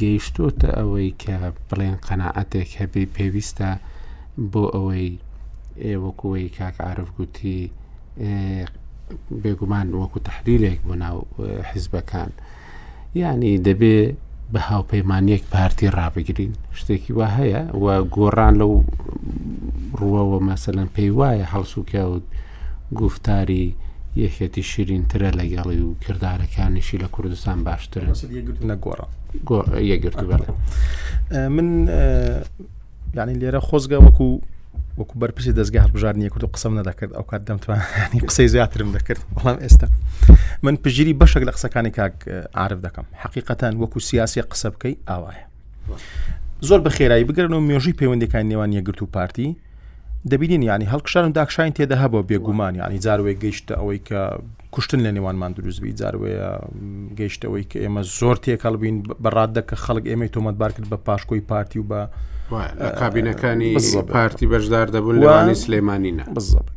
گەیشتۆتە ئەوەی کە بڵێن قەنەعەتێک هەبێ پێویستە بۆ ئەوەی وەکوی کاک عرف گوتی بێگومان وەکو تحلیلێک بۆ ناو حیزبەکان یعنی دەبێ بە هاوپەیمانیەک پارتی ڕابگرین شتێکی وا هەیە و گۆڕان لەو ڕووەوە مەسەەن پێی وایە هەڵسوکەوت گوفتاری یەکێتی شیرینترە لە گەڵی و کردارەکانیشی لە کوردستان باشترن نەگۆڕە یەگرتو بەڵێ من یعنی لێرە خۆزگە وەکو وەکو بەرپرسی دەستگا هەڵبژار نیە کورد و قسەم نەدەکرد ئەو کات دەمتوان قسەی زیاترم دەکرد بەڵام ئێستا من پژیری بەشێک لە قسەکانی کاک عرب دەکەم حقیقەتان وەکو سیاسی قسە بکەی ئاوایە زۆر بە خێرایی بگرن و مێژوی پەیوەندەکان نێوان یەگرت و پارتی دەبینین ینی هەڵکشان داکشانی تێدا هەبوو بێگومان ینی جاروێ گەیشتە ئەوەی کە کوشتن لە نێوانمان دروستبی جاروێ گەیشتەوەی کە ئێمە زۆر تێکەڵ بین بەڕاددە کە خەڵک ئێمەی تۆمەتبار کرد بە پاشکۆی پارتی و بە کابینەکانی پارتی بەشدار دەبوون لەوانی سلێمانینە بزەبن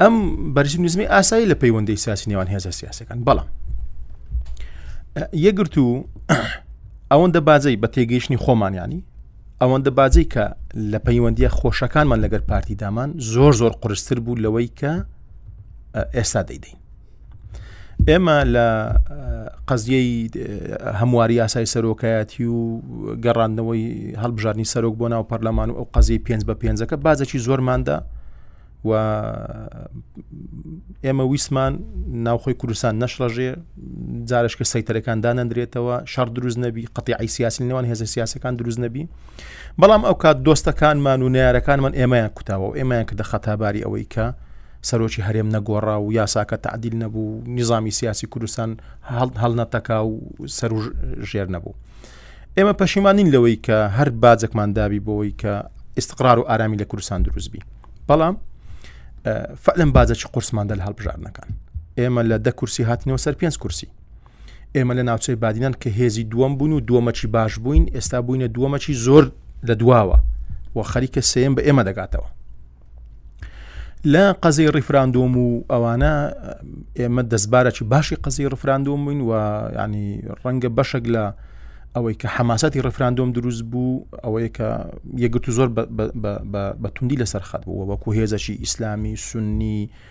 ئەم بەرژی نزمی ئاسایی لە پەیوەندی سیاسی نێوان هێزە سیاسەکان بەڵام یەگرت و ئەوەندە بازەی بە تێگەیشتنی خۆمانیانی ئەوەندە بازەی کە لە پەیوەندیە خۆشەکانمان لەگەر پارتی دامان زۆر زۆر قرستر بوو لەوەی کە ئێستا دەیدەین ئێمە لە قەزیەی هەمواری یاسای سەرۆکایەتی و گەڕاندنەوەی هەڵبژارنی سەرۆک بۆ ناو پەرلەمان و ئەو قەزیی پێنج بە پێنجەکە بازێکی زۆرماندا و ئێمە ویسمان ناوخۆی کوردستان نەشڕژێ جارشکە سەیتەرەکان دانەندرێتەوە شەڕ دروست نەبی قەتیعی سیاسی نێوان هێزە سیاسەکان دروست نەبی بەڵام ئەو کات دۆستەکانمان و نارەکانمان ئێمەیان کوتاوە و ئێمەیان کە دە خەتاباری ئەوەی کە سەرۆکی هەرێم نەگۆڕا و یاساکە تعدیل نەبوو و نیزامی سیاسی کوردستان هەڵنەتەکا و سەر و ژێر نەبوو. ئێمە پەشیمانین لەوەی کە هەر باجەکمان دابی بۆەوەی کە ئستقرار و ئارامی لە کوردستان دروستبی. بەڵام فەلم باجەکی قورسماندە لە هەڵبژاردنەکان. ئێمە لە دە کورسی هاتنەوە سەر پێنج کورسی. ئێمە لە ناوچەی بادینان کە هێزی دووەم بوون و دووەمەکی باش بووین ئێستا بووینە دووەمەکی زۆر لە دواوە و خەریکە سێم بە ئێمە دەگاتەوە. لە قەزی ڕیفراندۆم و ئەوانە ئێمە دەستبارەی باشی قەزی ڕفراندۆم بووین و ینی ڕەنگە بەشێک لە ئەوەی کە حەماسەتی ڕفراندۆم دروست بوو ئەوەیە کە یەگرتو زۆر بە توندی لەسەر خەت بوو وەکو هێزەکی ئیسلامی سنی و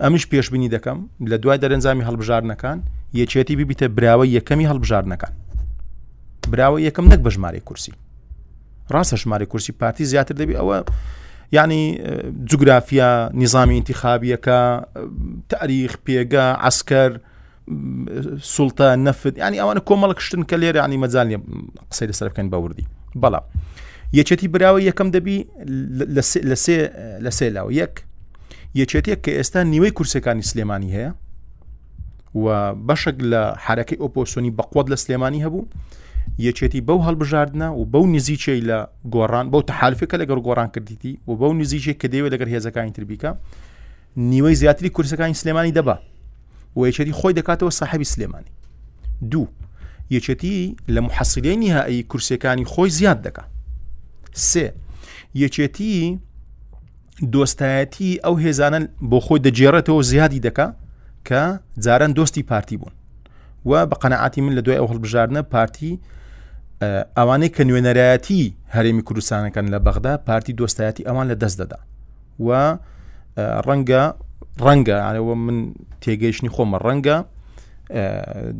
ئەمیش پێشببینی دەکەم لە دوای دەرەنجامی هەڵبژارنەکان یەکێتی ببیتە براوە یەکەمی هەڵبژارنەکان براوە یەکەم نەک بە ژمارە کورسی ڕاستە ژمارە کورسی پارتی زیاتر دەبی ئەوە ینی جوگرافیا نیزامی انتخابیەکە تاریخ پێگە عسکەر سوڵتە نەفت ینی ئەوانە کۆمەڵ کشتن کە لێرە ینی مەجای قسەی لەسەر بکەن بەوردی بەڵام یەکێتی براوە یەکەم دەبی لە سێ لاوە یەک یەکێتێک کە ئێستا نیوەی کورسەکانی سلێمانی هەیە و بەشک لە حرەکەی ئۆپۆسۆنی بەقوت لە سلێمانی هەبوو یەکێتی بەو هەڵبژاردنە و بەو نزیچەی لە گۆڕان بەو تحالفەکە لەگەڵ گۆڕان کردیتی و بەو نزیچێک کە دەیەوێت لەگەر هێزەکانی تربیکە نیوەی زیاتری کورسەکانی سلێمانی دەبە و یەکێتی خۆی دەکاتەوە ساحبی سلێمانی دوو یەکێتی لە محەسیلەی نیهایی کورسەکانی خۆی زیاد دەکە سێ یەکێتی دۆستایەتی ئەو هێزانە بۆ خۆی دەجێڕێتەوە زیادی دەکە کە جاران دۆستی پارتی بوون و بە قەنەعاتی من لە دوای ئەو هەڵبژاردنە پارتی ئەوانەی کە نوێنەرایەتی هەرێمی کوردستانەکەن لە بەغدا پارتی دۆستایەتی ئەوان لە دەست دەدا و ڕەنگە ڕەنگە ئەوە من تێگەیشتنی خۆمە ڕەنگە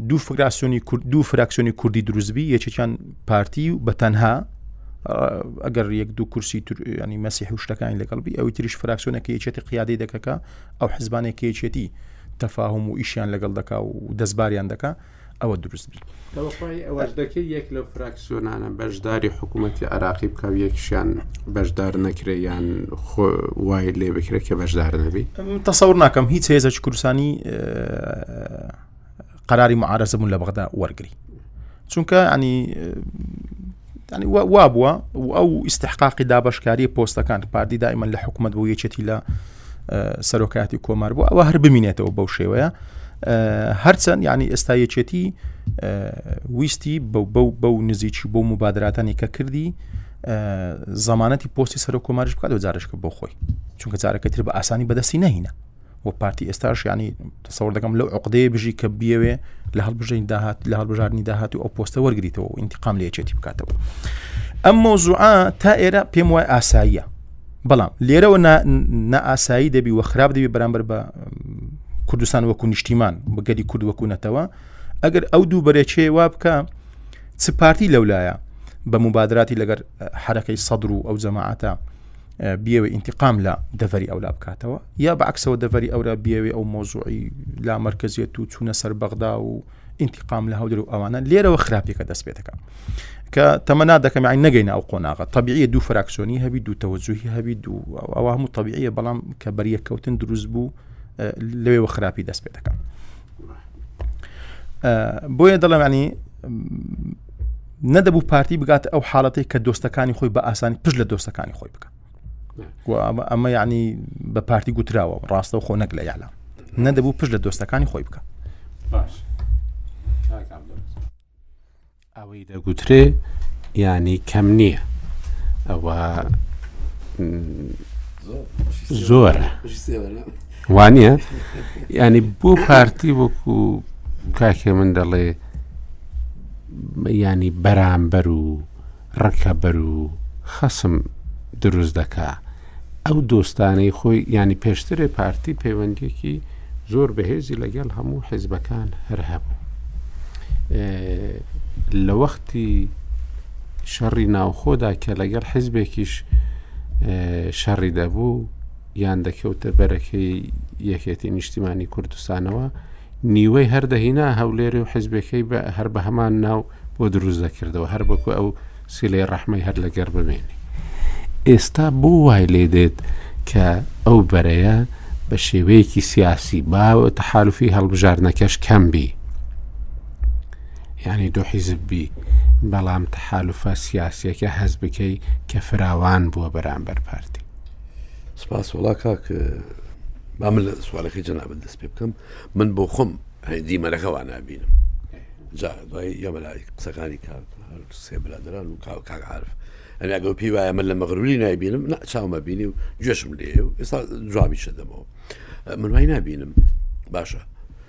دوو فکراسیۆنی کورد دوو فراکسیۆنی کوردی دروستبی یەکێکیان پارتی و بە تەنها ئەگەر یەک دوو کورسی ینی مەسی حوشتەکانی لەگەڵبی ئەوی تریش فراکسیۆنەکە یەکێتی قیادی دەکەکە ئەو حزبانێکی یەکێتی تەفاهم و ئیشیان لەگەڵ دەکا و دەستباریان دەکا ئەوە دروست بی داوای ئەوەش دەکەی یەک لەو فراکسیۆنانە بەشداری حکوومەتتی عراقی بکە و یەکشیان بەشدار نەکرێ یان وای لێ بکرێت کە بەشدار نەبی تەسەور ناکەم هیچ هێزە کوردستانی قەراری معارەزەبوون لە بەغدا وەرگری چونکە ینی ینی وا بووە و ئەو ئیسحقاقی دابشکاری پۆستەکان پارتی دائیمەن لە حکوومەت بۆ یەکێتی لە سەرۆکاتی کۆمار بوو ئەوە هەر بمینێتەوە بەو شێوەیە هەرچەند ینی ئێستا یەکێتی ویستی بەو نزیکی بۆ مبادراتانی کە کردی زمانەتی پۆستی سەر کۆمارش بکات و جارشکە بۆ خۆی چونکە جارەکەتر بە ئاسانی بەدەستی نەهینە و پارتی ئێستاش ینی تەسەوەر دەکەم لەو عقدەیە بژی کە بیەوێ لە هەڵبژین داهات لە هەڵبژاردننی داهات و ئەو پۆستە وەرگیتەوە و ئینتقام لێچێتی بکاتەوە ئەم مۆزوعا تا ئێرە پێم وای ئاساییە بەڵام لێرەوە نائاسایی دەبی و خراپ دەبی بەرامبەر بە کوردستان وەکو نیشتیمان بەگەری کورد وەکوونەتەوە ئەگەر ئەو دوو بەرەچێ وا بکە چ پارتی لەولایە بە مبادراتی لەگەر حرەکەی سەدر و ئەو جەماعاتە بیەوێ ئینتقام لە دەڤری ئەولا بکاتەوە یا بەعکسەوە دەڤری ئەورا بیەوێ ئەو مۆزوعی لا مرکزیت و چوونە سەر بەغدا و ئینتقام لە هەودر و ئەوانە لێرەوە خراپێکە دەست پێەکە کە تەمەنا دەکەم عین نەگەینە ئەو قۆناغە طبیعە دوو فراکسۆنی هەبی دوو تەوەجوهی هەبی دوو ئەوە هەموو طبیعە بەڵام کە بەریەکەوتن دروست بوو لەوێوە خراپی دەست پێ دەکەم بۆیە دەڵێمانی نەدەبوو پارتی بگاتە ئەو حاڵەتی کە دۆستەکانی خۆی بە ئاسانی پشت لە دۆستەکانی خۆی بکە ئەمە یعنی بە پارتی گوتراوە ڕاستە و خۆ نەک لە یالا نەدەبوو پشت لە دۆستەکانی خۆی بکە ئەوەی دەگوترێ ینی کەم نییە ئەوە زۆر وانە ینی بۆ پارتی وەکو کاکێ من دەڵێ یانی بەرامبەر و ڕکەبەر و خەسم دروست دەکا ئەو دۆستانەی خۆی یانی پێشترێ پارتی پەیوەندیەکی زۆر بەهێزی لەگەڵ هەموو حیزبەکان هەر هەبوو لە وەختی شەڕی ناوخۆدا کە لەگەڵ حیزبێکیش شەڕی دەبوو یان دەکەوتە بەرەکەی یەکێتی نیشتیمانی کوردستانەوە نیوەی هەر دەهینا هەولێری و حیزبەکەی بە هەر بە هەمان ناو بۆ دروست دەکردەوە هەر بەکو ئەو سیلەی ڕەحمەی هەر لەگەر بمێنی ئێستا بۆ وای لێ دێت کە ئەو بەرەیە بە شێوەیەکی سیاسی باوە تەحالفی هەڵبژاردنەکەش کەم بی یعنی دو حیزب بی بەڵام تەحالفە سیاسیەکە هەز بکەی کە فراوان بووە بەرامبەر پارتی سپاس وڵا کاک با من لە سوالەکەی جەنابەت دەست پێ بکەم من بۆ خۆم هەندی مەرەکەوا نبینم جا دوای یەمەلا قسەکانی کار سێ برادران و کاو کاک عرف ئەگەڵ پێی وایە من لە مەغروری نایبینم نا چاومە بینی و گوێشم لێ و ئێستا جوابی شدەمەوە من وای نبینم باشە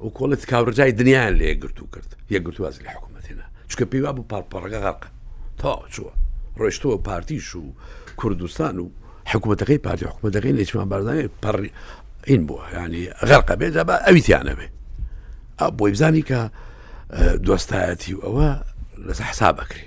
و کۆڵە تکاوڕجای دنیایان لە یەکگرت و کرد یەکگرت واز لە حکوومەتێنە چکە پێیوا بوو پاڵپەڕەکە غەرقە تا چووە ڕۆشتەوە پارتیش و کوردستان و حکوومەتەکەی پارتی حکوومەتەکەی نێچمان بارزانانی پەڕی این بووە ینی غەرقە بێت بە ئەویتیانەبێ ئە بۆی بزانی کە دۆستایەتی و ئەوە لەسە حسابەکری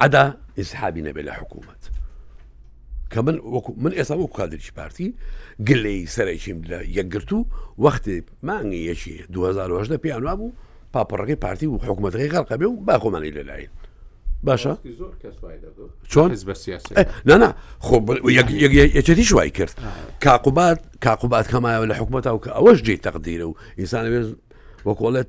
عدا ئسحابی نەبێت لە حکوومەت کە من من ئێستا وەکو کادرچی پارتی گلەی سەرەکیم لە یەکگرت و وەختێ مانگی یەکی 2010 پێیان وابوو پاپەڕەکەی پارتی و حکوومەتەکەی غەڵقە بێ و باخۆمانی لەلایەن باشە چۆن نانا خۆ یەکێتی شوای کرد کاقوبات کاقوبات کەمایەوە لە حکوومەتەوە کە ئەوەش جێ تەقدیرە و ئینسانە بێت وەکۆڵێت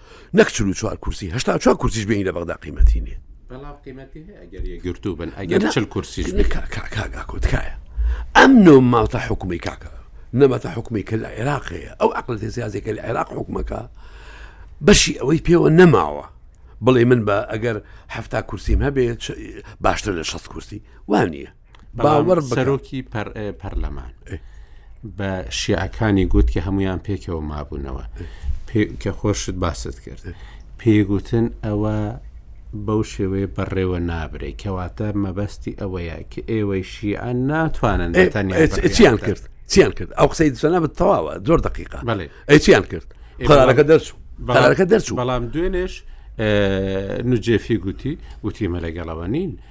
نەک چلو چوار کورسی هشتا چوار کورسیش بینی لە بەغدا قیمەتی نیە گرتو بن ئەگەر چل کورسیش کاکاکۆ تکایە ئەم نۆ ماوتە حکومی کاکە نەمەتە حکومی کە لە عێراق هەیە ئەو عقل تێزیازێکە لە عێراق حکومەکە بەشی ئەوەی پێوە نەماوە بڵێ من بە ئەگەر هەفتا کورسیم هەبێت باشتر لە شەست کورسی وان نییە باوەڕ بکە. سەرۆکی پەر ئێ، پەرلەمان ئێ. بە شیعەکانی گوت کە هەمویان پێکەوە مابوونەوە پێ- کە خۆشت باست کرد پێگوتن ئەوە بەو شێوەیە بەڕێوە نابرێ کەواتە مەبەستی ئەوەیە کە ئێوەی شیعە ناتوانن ئێ، تەنیا ئێ، بڕیار چیان بدەن. کرد چیان کرد ئەو قسەی دسەنا بە تەواوە زۆر دقیقا بەڵێ. ئەی چیان کرد ئێ، قەرارەکە بەڵام- دەرچوو بەڵام- قەرارەکە دەرچوو بەڵام دوێنێش ئە، نجێفی گوتی وتی مە لەگەڵەوە نین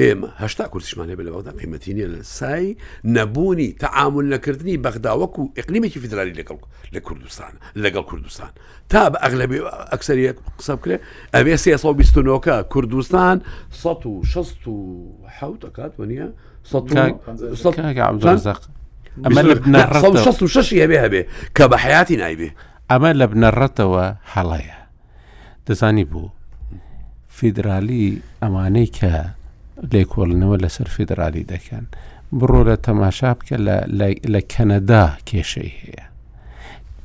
ئێمە هەشتا کورسیشمان هەبێت لە بەغدا قیمەتی نییە لە سای نەبوونی تەعامل نەکردنی بەغدا وەکو ئەقلیمێکی فیدرالی لەگەڵ لە کوردستان لەگەڵ کوردستان تا بە ئەغلبی ئەکسریە قسە بکرێ ئەبێ 1920ەوەکە کوردستان 1970کات وەنیە 1960 هەبێ هەبێ کە بە حیاتی نایبێ ئەمە لە بنەڕەتەوە هەڵەیە دەزانی بوو فیدرالی ئەوانەی کە لێکۆڵنەوە لەسەر فیدرالی دەکەن بڕۆ لە تەماشا بکە لە کەنەدا کێشەی هەیە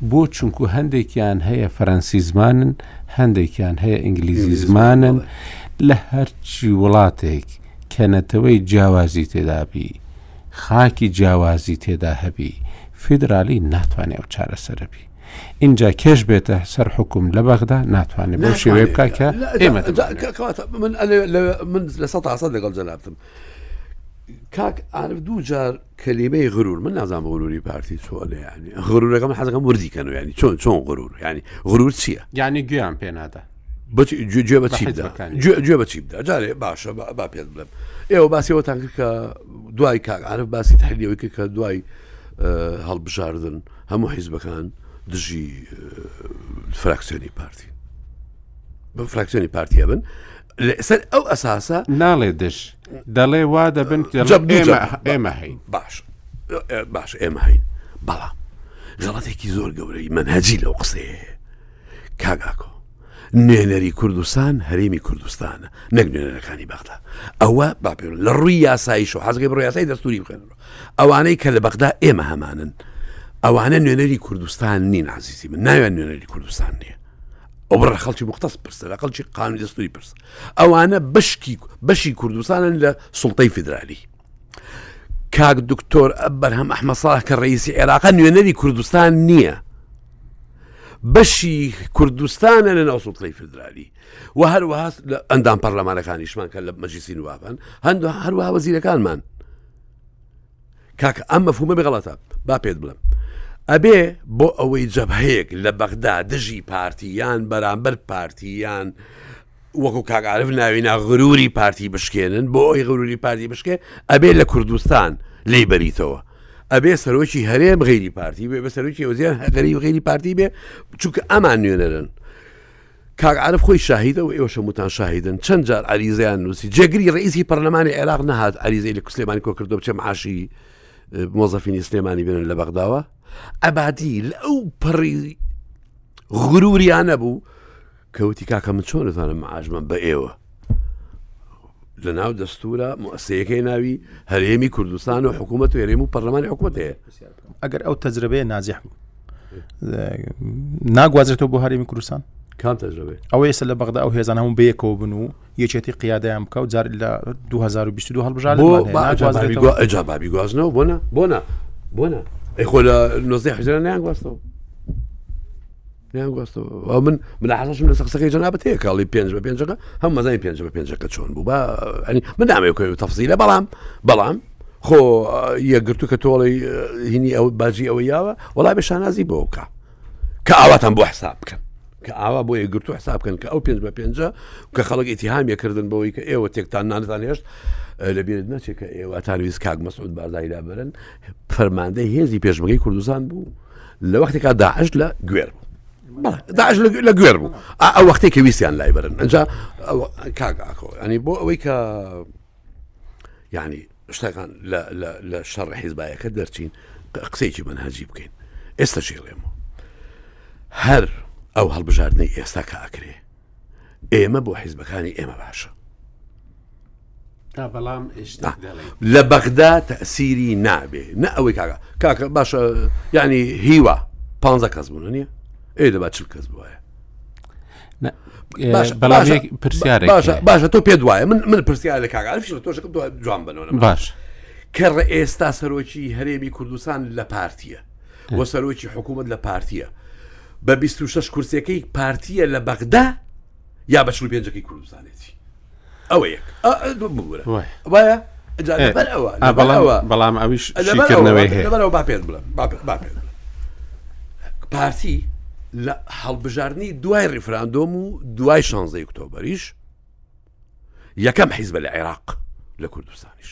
بۆ چونکو هەندێکیان هەیە فەرەنسی زمانن هەندێکیان هەیە ئینگلیزی زمانن لە هەرچی وڵاتێک کە نەتەوەی جیاوازی تێدابی خاکی جیاوازی تێدا هەبی فیدرالی ناتوانێت ئەو چارەسەرەبی ئینجا کێش بێتە سەر حکوم لە بەغدا ناتوانێت بەو شێوەیە بکات کە ئێمە من من لە سە تاسە لەگەڵ جەلابتم کاک ئارف دوو جار کەلیمەی غرور من نازام غروری پارتی چۆنە ینی غرورەکەم حەزەکەم وردی کەن ینی چۆن چۆن غرور ینی غرور چییە؟ یعنی گوێیان پێنادا گوێ بە گوێ بە چی بدا جارێ باشە با پێت بڵێم ئێوە باسیەوەتان کرد کە دوای کاک عرف باسی تحلیەوەی کرد کە دوای هەڵبژاردن هەموو حیزبەکان دژی فراکسیۆنی پارتین بە فراکسیۆنی پارتیە بن لەسەر ئەو ئەساسە ناڵێ دژ دەڵێ وا دەبن ئێمە هەین باش باش ئێمە هەین بەڵام غەڵەتێکی زۆر گەورەی منهجی لەو قسەیە کاگاکۆ نوێنەری کوردستان هەرێمی کوردستانە نەک نوێنەرەکانی بەغدا ئەوە باپێ لە ڕووی یاسایش و حەزگەی بڕ یاسای دەستوری بخێنەوە ئەوانەی کە لە بەغدا ئێمە هەمانن ئەوانە نوێنەری کوردستان نین عزیزی من ناوێن نوێنەری کوردستان نییە ئەو بڕە خەڵکی مختەس پرسە لە خەڵکی قانون دەستوری پرس ئەوانە بەشکی بەشی کوردستانن لە سڵتەی فیدرالی کاک دکتۆر بەرهەم ئەحمەساڵ کە ڕئیسی عێراقا نوێنەری کوردستان نییە بەشی کوردستانە لە ناو سڵتەی فیدرالی و هەروەها ئەندام پەرلەمانەکانیشمان کە لە مەجیسین وابن هەندو هەروە وەزیرەکانمان کاکە ئەم مەفهومە بغڵەتە با پێت بڵم ئەبێ بۆ ئەوەی جەبهەیەک لە بەغدا دژی پارتییان بەرامبەر پارتییان وەکو کاگعاعرف ناوینا غروری پارتی بشکێنن بۆ ئەوی غروری پارتی بشکێ ئەبێ لە کوردستان لی بەریتەوە ئەبێ سەرۆکی هەرێم غیری پارتی بێ بە سەرۆکی وەزیان هەگەری غیری پارتی بێ چونکە ئەمان نوێنەرن کاک عارف خۆی شاهیدە و ئێوەش هەمووتان شاهیدن چەند جار عریزیان نووسی جێگری ڕئیسی پەرلەمانی عێراق نەهات عریزی لە کوسلێمانی کۆ کردو بچێ معاشی مۆزەفینی سلێمانی بێنن لە بەغداوە ئەبادی لە ئەو پەڕی غروریانە بوو کەوتی کاکە من چۆن دەزانم معاژمە بە ئێوە لە ناو دەستورە مۆسەیەەکەی ناوی هەرێمی کوردستان و حکوومەت و هەرێم و پەرلەمانی حکوومەت هەیە ئەگەر ئەو تەجربەیە ناجح بوو ناگوازێتەوە بۆ هەرێمی کوردستان کام تەجربێ ئەو ئێستا لە بەغدا ئەو هێزان هەموو بەیەکەوە بن و یەکێتی قیادیان بکە و جار لە 2022 هەڵبژار ئەجابابی گوازنەوە بۆە بۆە بۆە ئەی خۆ لە نۆزدە حجرە نیان گواستەوە من منحەزشم لەسە قسەکەی جنابەت هەیە کاڵی پێنج بە پێنجەکە هەم مەزای پێنج بە پێنجەکە چۆن بوو بە من نامێ کوێ و تەفسیلە بەڵام بەڵام خۆ یەکگرتو کە تۆڵی هینی ئەو باجی ئەوە یاوە وڵا بێ شانازی بۆ بکە کە ئاواتان بۆ حساب بکەن کە ئاوا بۆ یەکگرتو حساب بکەن کە ئەو پێنج بە پێنجە کە خەڵک ئیتیهامیە کردن بەوەی کە ئێوە تێکتان نانتان هێشت لەبیێت نەچێت کە ئێوە تاویست کاک مەسعود بازایدا برن فەرماندەی هێزی پێشمەگەی کوردستان بوو لە وەختێکا داعش لە گوێر بوو داعش لە گوێر بوو ئە وەختێک کە ویستیان لای بەرن ئەجا کاگاکۆ ئەنی بۆ ئەوەی کە ینی شتەکان لە شەڕ حیزبایەکە دەرچین قسێکی من هەجی بکەین ئێستا شێڵێمەوە هەر ئەو هەڵبژاردنەی ئێستا کە ئەکرێ ئێمە بۆ حیزبەکانی ئێمە باشە تا بەڵام لە بەغدا تەسیری نابێ نە ئەوەی کاکە کاکە باشە ینی هیوا پ کەس بوون نیە ئێ دەبا چل کەس بواە پرسیارێک باشە تۆ پێ دوایە من من پرسیار لە کاگەش تۆشەکە جوان بنەوە باش کە ڕ ئێستا سەرۆکی هەرێمی کوردستان لە پارتیە و سەرۆکی حکوومەت لە پارتییە بە 26 کورسەکەی پارتییە لە بەغدا یا بە چل پێنجەکەی کوردستانێتی ئەوە یەک بگورە وایە بەڵام ئەویش لەبەرەوە با پێت بڵم با پێت پارتی لە هەڵبژاردننی دوای ریفراندۆم و دوای شانزەی کتۆبەریش یەکەم حیزبە لە عێراق لە کوردستانیش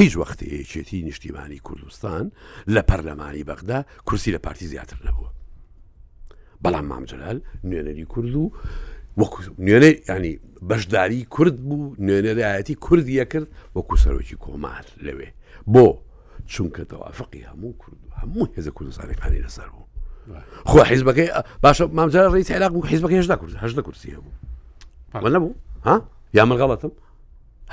هیچ وەخت یەکێتی نیشتیمانی کوردستان لە پەرلەمانی بەغدا کورسی لە پارتی زیاتر نەبووە بەڵام مامجلال نوێنەری کورد و وەکو نوێنەر ینی بەشداری کورد بوو نوێنەرایەتی کوردیە کرد وەکو سەرۆکی کۆمار لەوێ بۆ چونکە تەوافقی هەموو کورد هەموو هێزە کوردستانەکانی لەسەر بوو خۆ حیزبەکەی باشە مامجار ڕیت عێراق بوو حیزبەکە هێشتا کورد هەشتە کورسی هەبوو نەبوو ها یامەغەڵەتم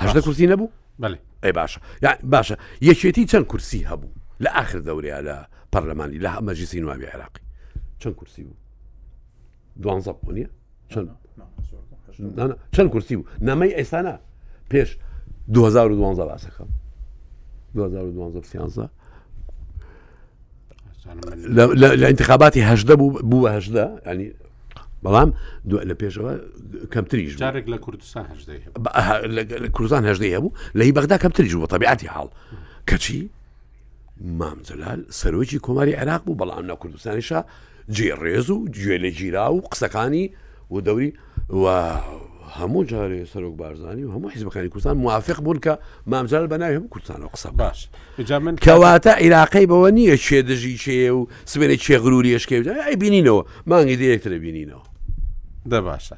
هەشتە کورسی نەبوو بەێ ئەی باشە یا باشە یەکێتی چەند کورسی هەبوو لە ئاخر دەورەیە لە پەرلەمانی لە مەجیسی نوابی عێراقی چەند کورسی بوو دوانزە بۆ نیە چەند چەند کورسی بوو نامەی ئێستانە پێش 2012 باسەکەم 2012 سیانزە لە انتخاباتی هەشدە بوو بووە هەشدە ینی بەڵام دو لە پێشەوە کەمتریش جارێک لە کوردستان کوردستان هەشدەی هەبوو لەی بەغدا کەمتریش بۆ تەبیعاتی حاڵ کەچی مامجلال سەرۆکی کۆماری عێراق بوو بەڵام نە کوردستانیشە جێی ڕێز و گوێ لێ گیرا و قسەکانی و دەوری و هەموو جارێ سەرۆک بارزانانی و هەموو حیزبەکانی کوردستان موافق بوون کە مامجار بە ناوی هەموو کوردستانەوە قسە باش من کەواتە عیراقی بەوە نییە چێ دژی چێ و سبێنێ چێ غروری ێشکێ ئەی بینینەوە مانگی دەیەکترە بینینەوە دە باشە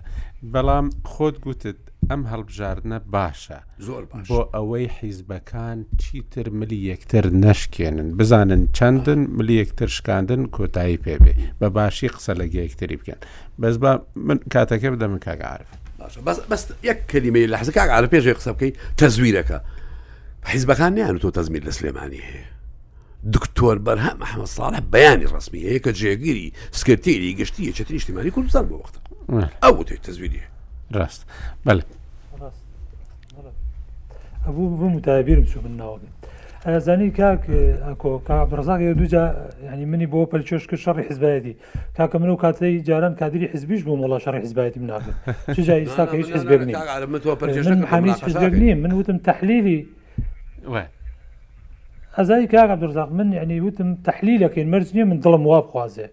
بەڵام خۆت گوتت ئەم هەڵبژاردنە باشە بۆ ئەوەی حیزبەکان چیتر ملی یەکتر نەشکێنن، بزانن چەندن، ملی یەکتر شکاندن کۆتایی پێبێ، بە باشی قسە لە گێکتری بکەن. بەس با من کاتەکە بدە من کاگەعاعرف. بەس یەک کەلیمەی لە حزە کاگەعاعرف پێشێ قسە بکەی تەزویرەکە. حیزبەکان نیان تۆ تەزمیر لە سلێمانی هەیە. دکتۆر بەرهەم ئەحمە ساڵح بەیانی ڕسمی هەیە کە جێگیری سکرتێری گشتی یەکێتی نیشتیمانی کوردستان بۆ وەختە ئەو تێک تەزویری ڕاست بەڵێ ئەبوو بم و تابیرم چوو من ناوە بێت ئەزانی کاک ئەکۆ کا بڕزاق یە دوجا ینی منی بۆ پەلچۆش کرد شەڕی حزبایەتی کاکە من و کاتەی جاران کادری حزبیش بووم وڵا شەڕی حزبایەتی مناکرد چجا ئیستا کە هیچ حزبێک نیم حەمیز حزبێک نیم من وتم تحلیلی ئەزای کاگە دەزاق من ینی وتم تحلیلەکەین مەرج نییە من دڵم وا بخوازێ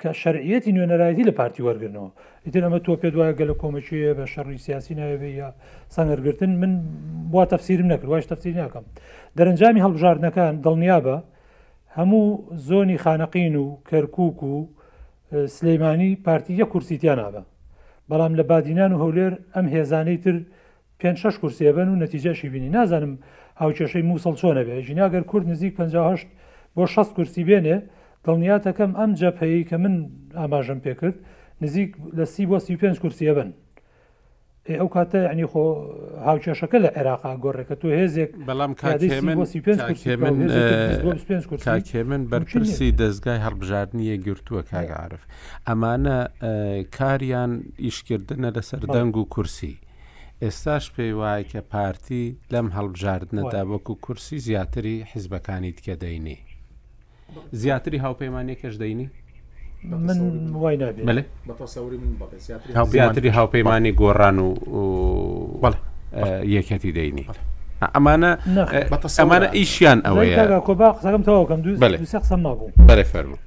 کە شەرعیەتی نوێنەرایەتی لە پارتی وەرگرنەوە ئیتر ئەمە تۆ پێت وایە گەلە کۆمەچیە بە شەڕی سیاسی ناوێ یا سەنگەرگرتن من بۆ تەفسیرم نەکرد واش تەفسیر ناکەم دەرەنجامی هەڵبژاردنەکان دڵنیابە هەموو زۆنی خانەقین و کەرکک و سلەیمانی پارتی یە کورسیتیان نابە بەڵام لە بادینان و هەولێر ئەم هێزانەی تر پێنج شەش کورسی ئەبەن و نەتیجەشی بینی نازانم هاوکێشەی موسڵ چۆنە بێ ژینا گەر کورد نزیک پەنجا و هەشت بۆ شەست کورسی بێنێ دڵنیاتەکەم ئەم جەبهەیەی کە من ئاماژەم پێ کرد نزیک لە سی بۆ سی و پێنج کورسی ئەبەن ئێ ئەو کاتە یعنی خۆ هاوکێشەکە لە عێراقا گۆڕێکە تۆ هێزێک بەڵام کادەی سی کاکێمن بۆ سی و پێنج کورسی کاکێمن بەو هێزێک کە بیست بۆ بیست و پێنج کورسی کاکێمن ممکن نییە. بەرپرسی دەستگای هەڵبژاردنی یەکگرتووە کاگە عارف ئەمانە ئە، کاریان ئیشکردنە لەسەر بەڵێ. دەنگ و کورسی ئێستاش پێی وایە کە پارتی لەم هەڵبژاردنەدا وەکو کورسی زیاتری حیزبەکانی دیکە دەینی زیاتری هاوپەیمانیەکەش دەینی زیاتری هاوپەیمانی گۆڕان و یەکەتی دەینی ئەمانە ئەمانە ئیشیان ئەوەیە قسەکەم تەواوکەم دوو قسەم نابوو بەرە فەرمو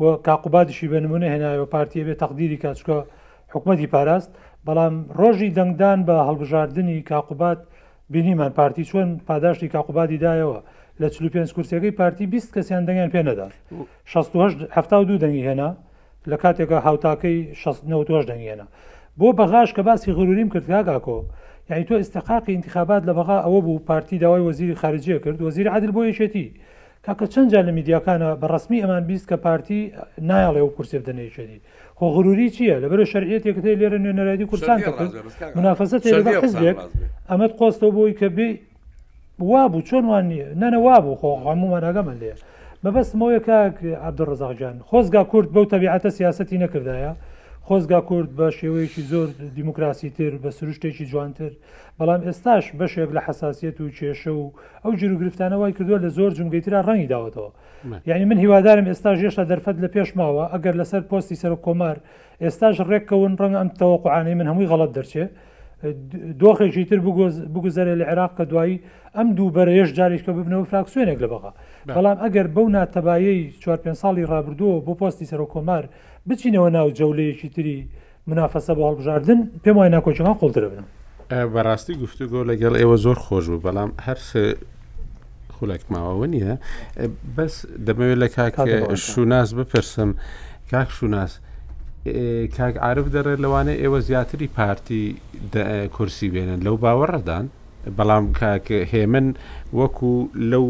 و کاک قوبادیشی بە نمونە هێنایەوە پارتی ئەبێ تەقدیری کا چونکە حکومەتی پاراست بەڵام ڕۆژی دەنگدان بە هەڵبژاردنی کاک قوباد بینیمان پارتی چۆن پاداشتی کاک قوبادی دایەوە لە چل و پێنج کورسیەکەی پارتی بیست کەسیان دەنگیان پێ نەدا شەست و هەشت هەفتا و دوو دەنگی هێنا لە کاتێکە هاوتاکەی شەست نەوەت و هەشت دەنگی هێنا بۆ بەغاش کە باسی غروریم کرد کاک ئاکۆ یعنی تۆ استحقاقی انتخابات لە بەغا ئەوە بوو پارتی داوای وەزیری خارجیە کرد وەزیر عادل بۆ یەکێتی کاکە چەند جار لە میدیاکانەوە بە ڕەسمی ئەمان بیست کە پارتی نایەڵێ ئەو کورسیە بدە نەیچێتی خۆ غروری چیە لەبەرو شەرعیەتێکت هەیە لێرە نوێنەرایەتی کوردستان شەرعیە دەکرد ڕاست بێ بەس کاکە منافەسەت هەیە لەگەڵ شەرعیە قسان حزبێک ڕاست بێ ئەمەت قۆستەوە بۆی کە بێ وابوو چۆن وان نییە نەنە وابوو خۆ هەموومان ئاگامان لێ مەبەستمەوەیە کاک عەبدولڕەزاق جان خۆزگا کورد بەو تەبیعەتە سیاسەتی نەکردایە خۆزگا کورد بە شێوەیەکی زۆر دیموکراسی تر بە سروشتێکی جوانتر بەڵام ئێستاش بەشێک لە حساسیەت و کێشە و ئەو گیروگرفتانە وای کردووە لە زۆر جومگەی ترا ڕەنگی داوەتەوە یعنی من هیوادارم ئێستا ژێشتا دەرفەت لە پێش ماوە ئەگەر لەسەر پۆستی سەرۆک کۆمار ئێستاش ڕێککەون ڕەنگ ئەم تەوەقعانەی من هەمووی غەڵت دەرچێ دۆخێکی تر بگوزەرێ لە عێراق کە دوایی ئەم دوو بەرەیەش جارێککە ببنەوە فراکسیۆنێک لە بەغا بەڵام ئەگەر بەو ناتەبایی 4 پێ ساڵی ڕابردووە بۆ پۆستی سەرۆک کۆمار بچینەوە ناو جەولەیەکی تری منافەسە بۆ هەڵبژاردن پێم وایە ناکۆکیەکان قوڵتر دەبنەوە. بەڕاستی گفتوگۆ لەگەڵ ئێوە زۆر خۆش بوو بەڵام هەر خولەک ماوەوە نییە بەس دەمەوێت لە کاک شوناس بپرسم کاک شوناس کاک عرف دەڕێت لەوانە ئێوە زیاتری پارتی کورسی بێنن لەو باوەڕدان بەڵام کاک هێمن وەکو لەو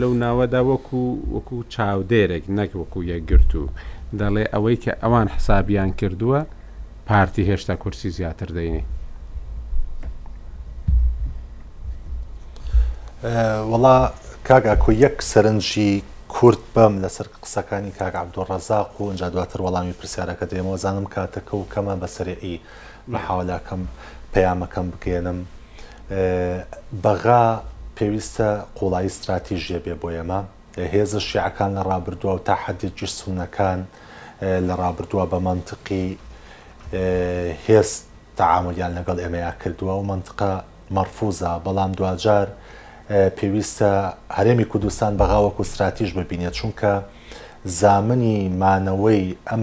لەو ناوەدا وەکو وەکو چاودێرێک نەک وەکو یەکگرتوو دەڵێ ئەوەی کە ئەوان حسابیان کردووە پارتی هێشتا کورسی زیاتر دەینێ وڵا کاگاکۆ یەک سەرنجی کورت بەم لەسەر قسەکانی کاک عبدۆڕەزاق و ئەجا دواتر وەڵامی پرسیارەکە دێمەوە زانم کاتەکە و کەمە بەسەرعی. محاولەکەم پەیامەکەم بگەیەنم بەغا پێویستە قوڵایی ستراتیژیە بێ بۆ ئێمە هێزە شیعەکان لە ڕابردووە و تا حەدێکی سونەکان لە ڕابردووە بە مەنتقی هێز تەعاملیان لەگەڵ ئێمەیا کردووە و مەنتقە مەرفوزە بەڵام دواجار پێویستە هەرێمی کوردستان بەغاوەکو ستراتیژ ببینێت چونکە زامنی مانەوەی ئەم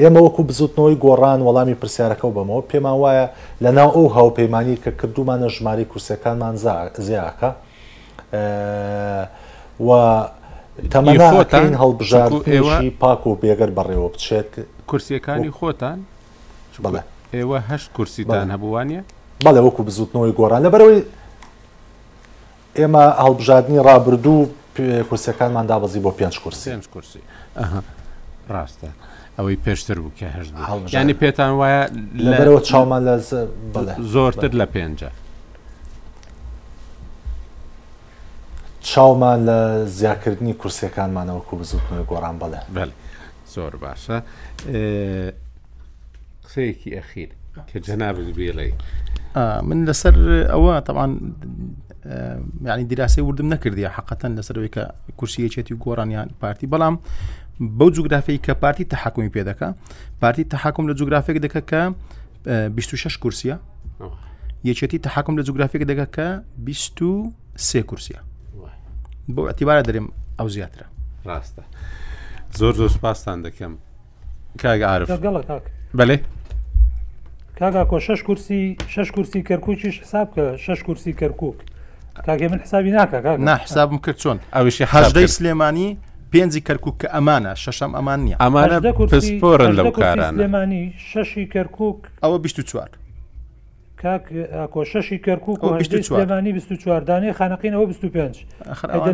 ئێمە وەکو بزوتنەوەی گۆڕان وەڵامی پرسیارەکەو بەمەوە پێمان وایە لە ناو ئەو هاوپەیمانیەی کە کردومانە ژمارەی کورسیەکانمان زیاکە و تەمەنا خۆتان هەڵبژاردنیشی پاک و بێگەر بەڕێوە بچێت کورسیەکانی خۆتان بڵێ ئێوە هەشت کورسیتان هەبووانە بەڵێ وەکو بزوتنەوەی گۆڕان لەبەرەوەی ئێمە هەڵبژاردنی ڕابردوو کورسەکانمان دابەزی بۆ پێنج کورسی پێنج کورسی ڕاستە ئەوەی پێشتر بوو کە هەشت ینی پێتان وایە لەبەرەوە چاومان لە زۆرتر لە پێنجە چاومان لە زیاکردنی کورسەکانمانەوەکو بزوتنەوەی گۆڕان بەڵێ بەێ زۆر باشە قسەیەکی ئەخیر کە جەنابت بیڵێ من لەسەر ئەوە تاوان ینی دیراسی وردم نەکردی حقەتەن لەسەرەوەی کە کورسیەکێتی گۆڕانیان پارتی بەڵام بەو جوگرافی کە پارتی تحکمی پێ دەکە پارتی تحکم لە جوگرافێک دەکە کە 26 کورسە یەکێتی تحکم لە جوگرافیک دەگە کە 23 کورسە بۆ ئەتیبارە دەرێم ئەو زیاترە ڕاستە زۆر زۆر سپاستان دەکەم کاگ عرف بەێ کاگا کۆ شش کورسی شش کورسی کەرکوچیش حساب کە شش کورسی کەرکک کاگە من حسابی ناکە نا حسابم کرد چۆن ئەوشی هەژدەی سلێمانی پێنجی کەرکوک کە ئەمانە شەشەم ئەمان نیە. ئەمانە پسپۆرن لەو کارانە. سلێمانی شەشی کەرکوک. ئەوە بیست و چوار. کاک ئاکۆ شەشی کەرکک و هەشتی سلێمانی 24 دانێ خانەقین ئەوە 25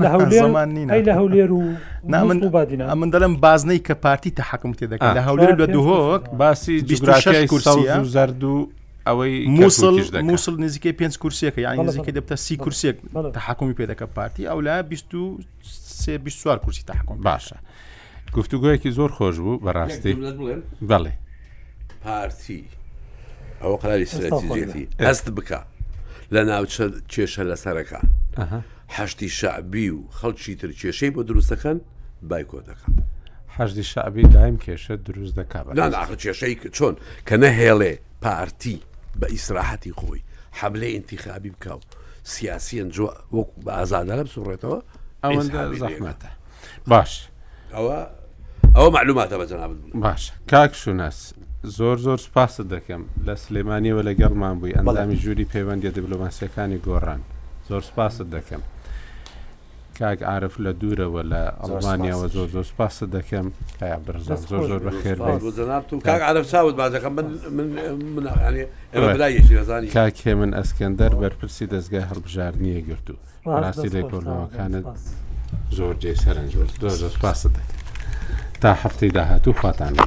لە هەولێرمان نین لە هەولێر و نامن و بادینا من دەڵم بازنەی کە پارتی تە حکم تێ دەکات لە هەولێر لە دوهۆک باسی جگرافیای کورسیە و زرد و ئەوەی مووسڵ مووسڵ نزیکەی پێنج کورسەکە یان نزیکە دەبتە سی کورسێک تە حکومی پێ دەکە پارتی ئەو لە 20 سێ بیست چوار کورسی تاحکۆم باشە گفتوگویەکی زۆر خۆش بوو بەڕاستی بەڵێ پارتی ئەوە قراری سرەتیجێتی ئەست بکە لە ناوچە کێشە لەسەرەکە هەشتی شعبی و خەڵکی تر کێشەی بۆ دروستەکەن بایکۆ دەکەن حەشدی شعبی دایم کێشە دروست دەکات کێشەی چۆن کە نەهێڵێ پارتی بە ئیسراحەتی خۆی حملەی انتخابی بکاو سیاسیەن جۆ وەکو بە ئازادانە بسوڕێتەوە ئەوەندە زەحمەتە باش ئەوە ئەوە معلوماتە بە جەنابت باش کاک شوناس زۆر زۆر سپاست دەکەم لە سلێمانیەوە لەگەڵمان بووی ئەندامی ژووری پەیوەندی دیبلۆماسیەکانی گۆڕان زۆر سپاست دەکەم کاک عارف لە دوورەوە لە ئەڵمانیاوە زۆر زۆر سپاست دەکەم کایا بەرزان زۆر زۆر بەخێر بێت بۆ جەناب تو کاک عارف چاوت باش دەکەم من من من ینی ئێمە برایەکی نەزانی کاک هێمن ئەسکەندەر بەرپرسی دەزگای هەڵبژاردنی یەکگرتو بەڕاستی لێکۆڵینەوەکانت زۆر جێی سەرنج زۆر زۆر سپاست دەکەم تا هەفتەی داهاتوو خواتان لێ